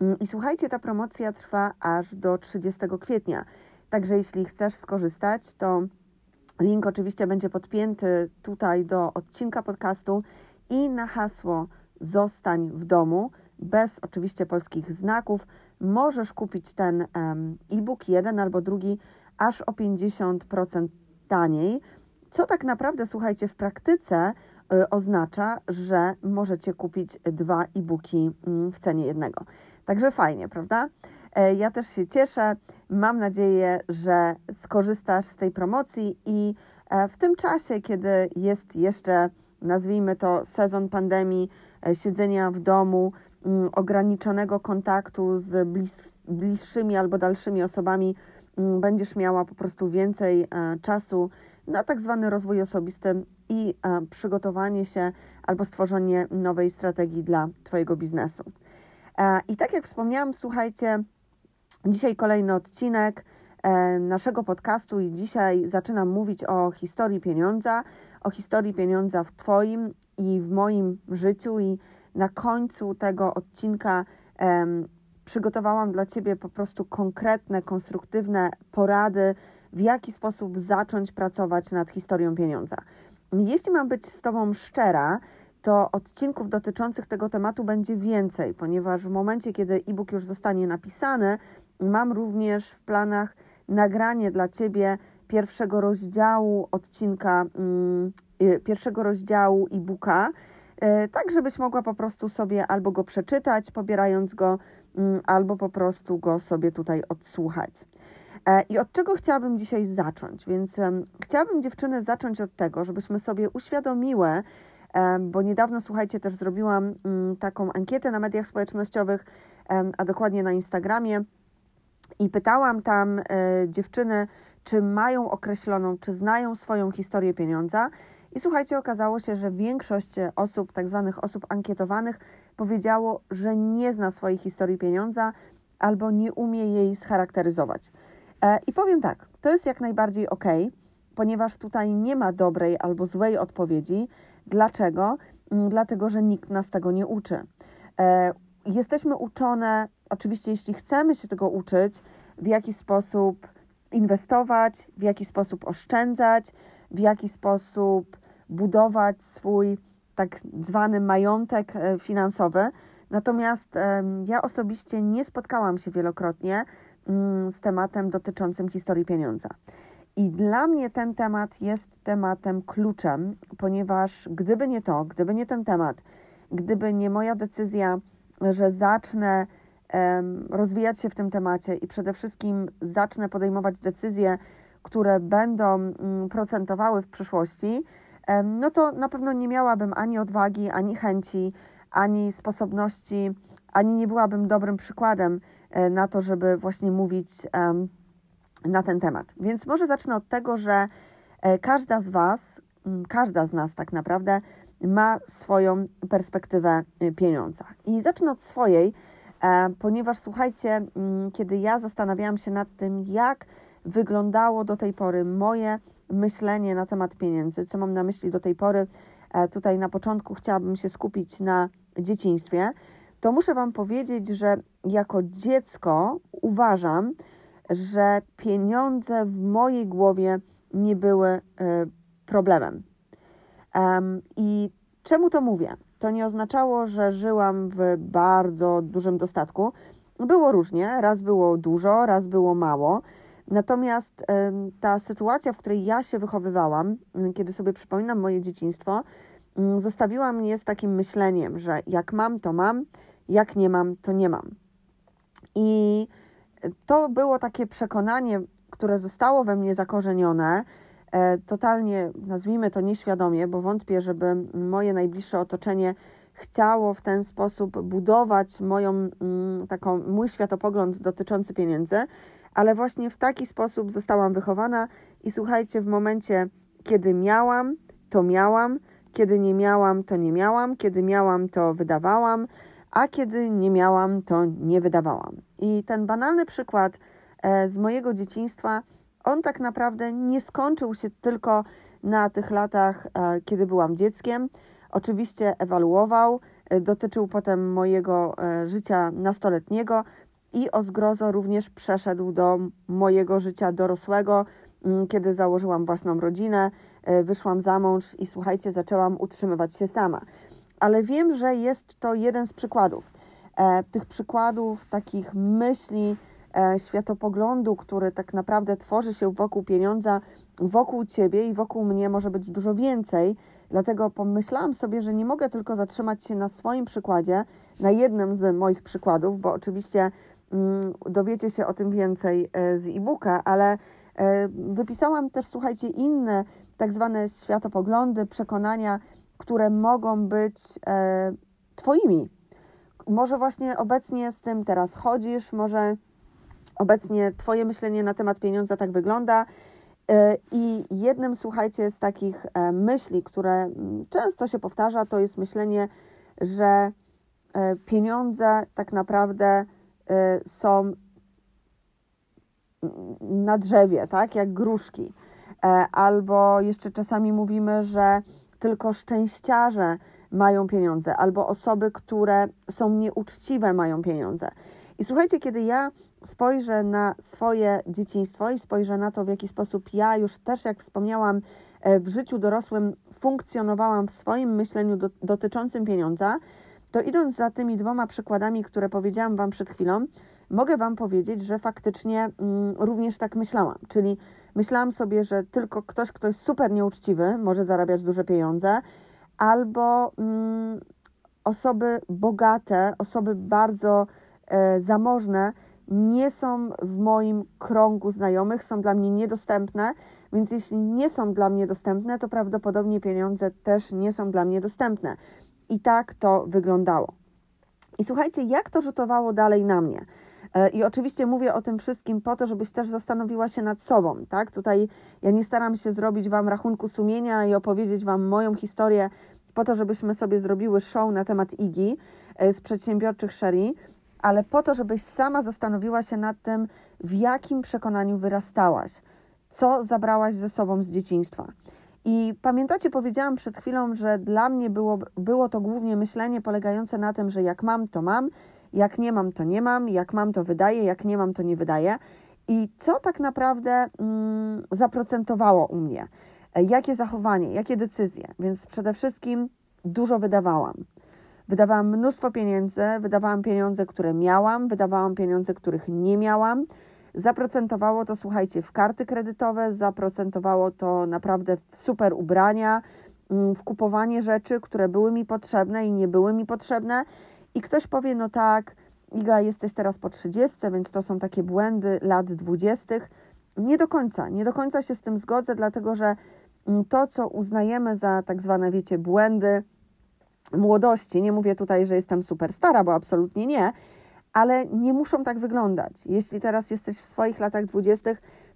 Mm, I słuchajcie, ta promocja trwa aż do 30 kwietnia. Także jeśli chcesz skorzystać, to link oczywiście będzie podpięty tutaj do odcinka podcastu i na hasło Zostań w domu, bez oczywiście polskich znaków, możesz kupić ten e-book, jeden albo drugi, aż o 50% taniej. Co tak naprawdę, słuchajcie, w praktyce y, oznacza, że możecie kupić dwa e-booki mm, w cenie jednego. Także fajnie, prawda? E, ja też się cieszę. Mam nadzieję, że skorzystasz z tej promocji i e, w tym czasie, kiedy jest jeszcze, nazwijmy to, sezon pandemii, e, siedzenia w domu, mm, ograniczonego kontaktu z bliższymi albo dalszymi osobami, mm, będziesz miała po prostu więcej czasu na tak zwany rozwój osobisty i przygotowanie się albo stworzenie nowej strategii dla Twojego biznesu. I tak jak wspomniałam, słuchajcie, dzisiaj kolejny odcinek e, naszego podcastu i dzisiaj zaczynam mówić o historii pieniądza, o historii pieniądza w Twoim i w moim życiu i na końcu tego odcinka przygotowałam dla Ciebie po prostu konkretne, konstruktywne porady, w jaki sposób zacząć pracować nad historią pieniądza. Jeśli mam być z Tobą szczera, to odcinków dotyczących tego tematu będzie więcej, ponieważ w momencie, kiedy e-book już zostanie napisany, mam również w planach nagranie dla Ciebie pierwszego rozdziału odcinka, mm, y, pierwszego rozdziału e-booka, y, tak żebyś mogła po prostu sobie albo go przeczytać, pobierając go, mm, albo po prostu go sobie tutaj odsłuchać. E, I od czego chciałabym dzisiaj zacząć? Więc chciałabym dziewczyny zacząć od tego, żebyśmy sobie uświadomiły, bo niedawno, słuchajcie, też zrobiłam mm, taką ankietę na mediach społecznościowych, a dokładnie na Instagramie i pytałam tam e, dziewczyny, czy mają określoną, czy znają swoją historię pieniądza. I słuchajcie, okazało się, że większość osób, tak zwanych osób ankietowanych, powiedziało, że nie zna swojej historii pieniądza albo nie umie jej scharakteryzować. E, I powiem tak, to jest jak najbardziej ok, ponieważ tutaj nie ma dobrej albo złej odpowiedzi. Dlaczego? Mm, dlatego, że nikt nas tego nie uczy. E, jesteśmy uczone, oczywiście, jeśli chcemy się tego uczyć, w jaki sposób inwestować, w jaki sposób oszczędzać, w jaki sposób budować swój tak zwany majątek e, finansowy. Natomiast ja osobiście nie spotkałam się wielokrotnie z tematem dotyczącym historii pieniądza. I dla mnie ten temat jest tematem kluczem, ponieważ gdyby nie to, gdyby nie ten temat, gdyby nie moja decyzja, że zacznę um, rozwijać się w tym temacie i przede wszystkim zacznę podejmować decyzje, które będą um, procentowały w przyszłości, um, no to na pewno nie miałabym ani odwagi, ani chęci, ani sposobności, ani nie byłabym dobrym przykładem na to, żeby właśnie mówić na ten temat. Więc może zacznę od tego, że e, każda z Was, każda z nas tak naprawdę ma swoją perspektywę y, pieniądza. I zacznę od swojej, e, ponieważ słuchajcie, kiedy ja zastanawiałam się nad tym, jak wyglądało do tej pory moje myślenie na temat pieniędzy, co mam na myśli do tej pory, e, tutaj na początku chciałabym się skupić na dzieciństwie, to muszę Wam powiedzieć, że jako dziecko uważam, że pieniądze w mojej głowie nie były e, problemem. I czemu to mówię? To nie oznaczało, że żyłam w bardzo dużym dostatku. Było różnie, raz było dużo, raz było mało. Natomiast ta sytuacja, w której ja się wychowywałam, kiedy sobie przypominam moje dzieciństwo, zostawiła mnie z takim myśleniem, że jak mam, to mam, jak nie mam, to nie mam. I to było takie przekonanie, które zostało we mnie zakorzenione, e, totalnie, nazwijmy to nieświadomie, bo wątpię, żeby moje najbliższe otoczenie chciało w ten sposób budować moją, mm, taką, mój światopogląd dotyczący pieniędzy, ale właśnie w taki sposób zostałam wychowana i słuchajcie, w momencie, kiedy miałam, to miałam, kiedy nie miałam, to nie miałam, kiedy miałam, to wydawałam, a kiedy nie miałam, to nie wydawałam. I ten banalny przykład e, z mojego dzieciństwa, on tak naprawdę nie skończył się tylko na tych latach, e, kiedy byłam dzieckiem. Oczywiście ewaluował, e, dotyczył potem mojego życia nastoletniego i o zgrozo również przeszedł do mojego życia dorosłego, mm, kiedy założyłam własną rodzinę, wyszłam za mąż i słuchajcie, zaczęłam utrzymywać się sama ale wiem, że jest to jeden z przykładów. E, tych przykładów, takich myśli, e, światopoglądu, który tak naprawdę tworzy się wokół pieniądza, wokół ciebie i wokół mnie może być dużo więcej. Dlatego pomyślałam sobie, że nie mogę tylko zatrzymać się na swoim przykładzie, na jednym z moich przykładów, bo oczywiście mm, dowiecie się o tym więcej e, z e-booka, ale e, wypisałam też, słuchajcie, inne tak zwane światopoglądy, przekonania, które mogą być e, Twoimi. Może właśnie obecnie z tym teraz chodzisz, może obecnie Twoje myślenie na temat pieniądza tak wygląda. E, I jednym, słuchajcie, z takich e, myśli, które mm, często się powtarza, to jest myślenie, że e, pieniądze tak naprawdę są na drzewie, tak, jak gruszki. Albo jeszcze czasami mówimy, że tylko szczęściarze mają pieniądze, albo osoby, które są nieuczciwe, mają pieniądze. I słuchajcie, kiedy ja spojrzę na swoje dzieciństwo i spojrzę na to, w jaki sposób ja już też, jak wspomniałam, e, w życiu dorosłym funkcjonowałam w swoim myśleniu do, dotyczącym pieniądza, to idąc za tymi dwoma przykładami, które powiedziałam Wam przed chwilą, mogę Wam powiedzieć, że faktycznie mm, również tak myślałam. Czyli Myślałam sobie, że tylko ktoś, kto jest super nieuczciwy, może zarabiać duże pieniądze, albo mm, osoby bogate, osoby bardzo e, zamożne nie są w moim krągu znajomych, są dla mnie niedostępne, więc jeśli nie są dla mnie dostępne, to prawdopodobnie pieniądze też nie są dla mnie dostępne. I tak to wyglądało. I słuchajcie, jak to rzutowało dalej na mnie? E, I oczywiście mówię o tym wszystkim po to, żebyś też zastanowiła się nad sobą, tak? Tutaj ja nie staram się zrobić Wam rachunku sumienia i opowiedzieć Wam moją historię po to, żebyśmy sobie zrobiły show na temat IGI e, z przedsiębiorczych Sherry, ale po to, żebyś sama zastanowiła się nad tym, w jakim przekonaniu wyrastałaś, co zabrałaś ze sobą z dzieciństwa. I pamiętacie, powiedziałam przed chwilą, że dla mnie było, było to głównie myślenie polegające na tym, że jak mam, to mam, jak nie mam, to nie mam, jak mam, to wydaję, jak nie mam, to nie wydaję. I co tak naprawdę mm, zaprocentowało u mnie? E, jakie zachowanie, jakie decyzje? Więc przede wszystkim dużo wydawałam. Wydawałam mnóstwo pieniędzy, wydawałam pieniądze, które miałam, wydawałam pieniądze, których nie miałam. Zaprocentowało to, słuchajcie, w karty kredytowe, zaprocentowało to naprawdę w super ubrania, mm, w kupowanie rzeczy, które były mi potrzebne i nie były mi potrzebne. I ktoś powie, no tak, Iga, jesteś teraz po 30, więc to są takie błędy lat 20. Nie do końca, nie do końca się z tym zgodzę, dlatego że mm, to, co uznajemy za tak zwane, wiecie, błędy młodości, nie mówię tutaj, że jestem super stara, bo absolutnie nie, ale nie muszą tak wyglądać. Jeśli teraz jesteś w swoich latach 20.,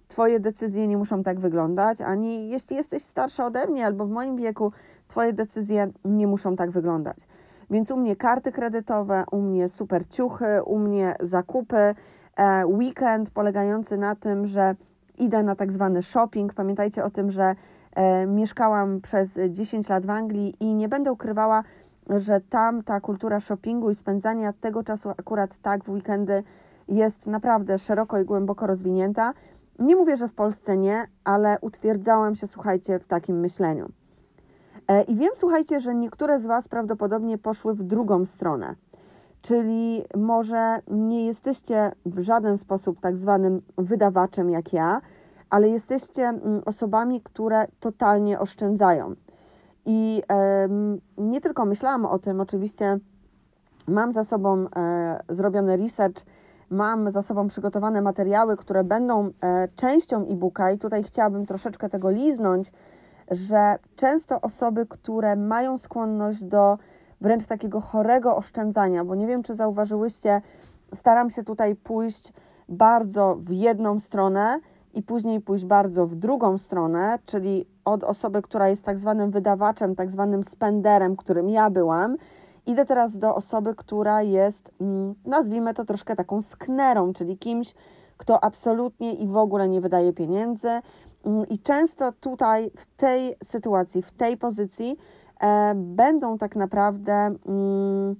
Twoje decyzje nie muszą tak wyglądać, ani jeśli jesteś starsza ode mnie albo w moim wieku, Twoje decyzje nie muszą tak wyglądać. Więc u mnie karty kredytowe, u mnie super ciuchy, u mnie zakupy, e, weekend polegający na tym, że idę na tak zwany shopping. Pamiętajcie o tym, że e, mieszkałam przez 10 lat w Anglii i nie będę ukrywała, że tam ta kultura shoppingu i spędzania tego czasu akurat tak w weekendy jest naprawdę szeroko i głęboko rozwinięta. Nie mówię, że w Polsce nie, ale utwierdzałam się, słuchajcie, w takim myśleniu. E, I wiem, słuchajcie, że niektóre z Was prawdopodobnie poszły w drugą stronę, czyli może nie jesteście w żaden sposób tak zwanym wydawaczem jak ja, ale jesteście mm, osobami, które totalnie oszczędzają. I nie tylko myślałam o tym, oczywiście mam za sobą e, zrobiony research, mam za sobą przygotowane materiały, które będą e, częścią e-booka i tutaj chciałabym troszeczkę tego liznąć, że często osoby, które mają skłonność do wręcz takiego chorego oszczędzania, bo nie wiem, czy zauważyłyście, staram się tutaj pójść bardzo w jedną stronę i później pójść bardzo w drugą stronę, czyli od osoby, która jest tak zwanym wydawaczem, tak zwanym spenderem, którym ja byłam. Idę teraz do osoby, która jest, mm, nazwijmy to troszkę taką sknerą, czyli kimś, kto absolutnie i w ogóle nie wydaje pieniędzy. Mm, I często tutaj, w tej sytuacji, w tej pozycji, e, będą tak naprawdę mm,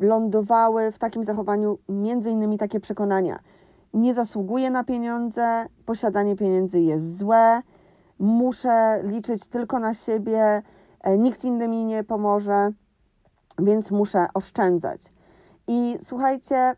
lądowały w takim zachowaniu między innymi takie przekonania. Nie zasługuję na pieniądze, posiadanie pieniędzy jest złe, muszę liczyć tylko na siebie, e, nikt inny mi nie pomoże, więc muszę oszczędzać. I słuchajcie,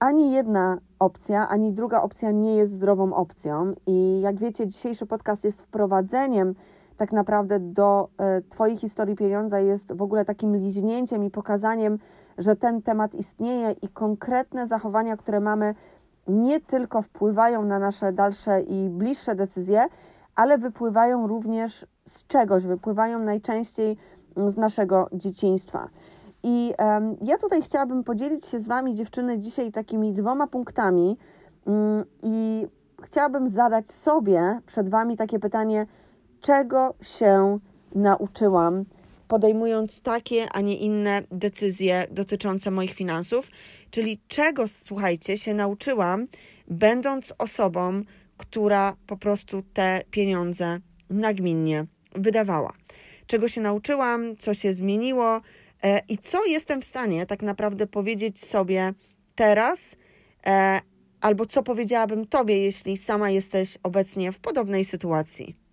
ani jedna opcja, ani druga opcja nie jest zdrową opcją. I jak wiecie, dzisiejszy podcast jest wprowadzeniem tak naprawdę do e, Twojej historii pieniądza, jest w ogóle takim liźnięciem i pokazaniem, że ten temat istnieje i konkretne zachowania, które mamy, nie tylko wpływają na nasze dalsze i bliższe decyzje, ale wypływają również z czegoś, wypływają najczęściej z naszego dzieciństwa. I um, ja tutaj chciałabym podzielić się z Wami, dziewczyny, dzisiaj takimi dwoma punktami um, i chciałabym zadać sobie przed Wami takie pytanie, czego się nauczyłam, podejmując takie, a nie inne decyzje dotyczące moich finansów, czyli czego, słuchajcie, się nauczyłam, będąc osobą, która po prostu te pieniądze nagminnie wydawała. Czego się nauczyłam, co się zmieniło, I co jestem w stanie tak naprawdę powiedzieć sobie teraz, e, albo co powiedziałabym Tobie, jeśli sama jesteś obecnie w podobnej sytuacji?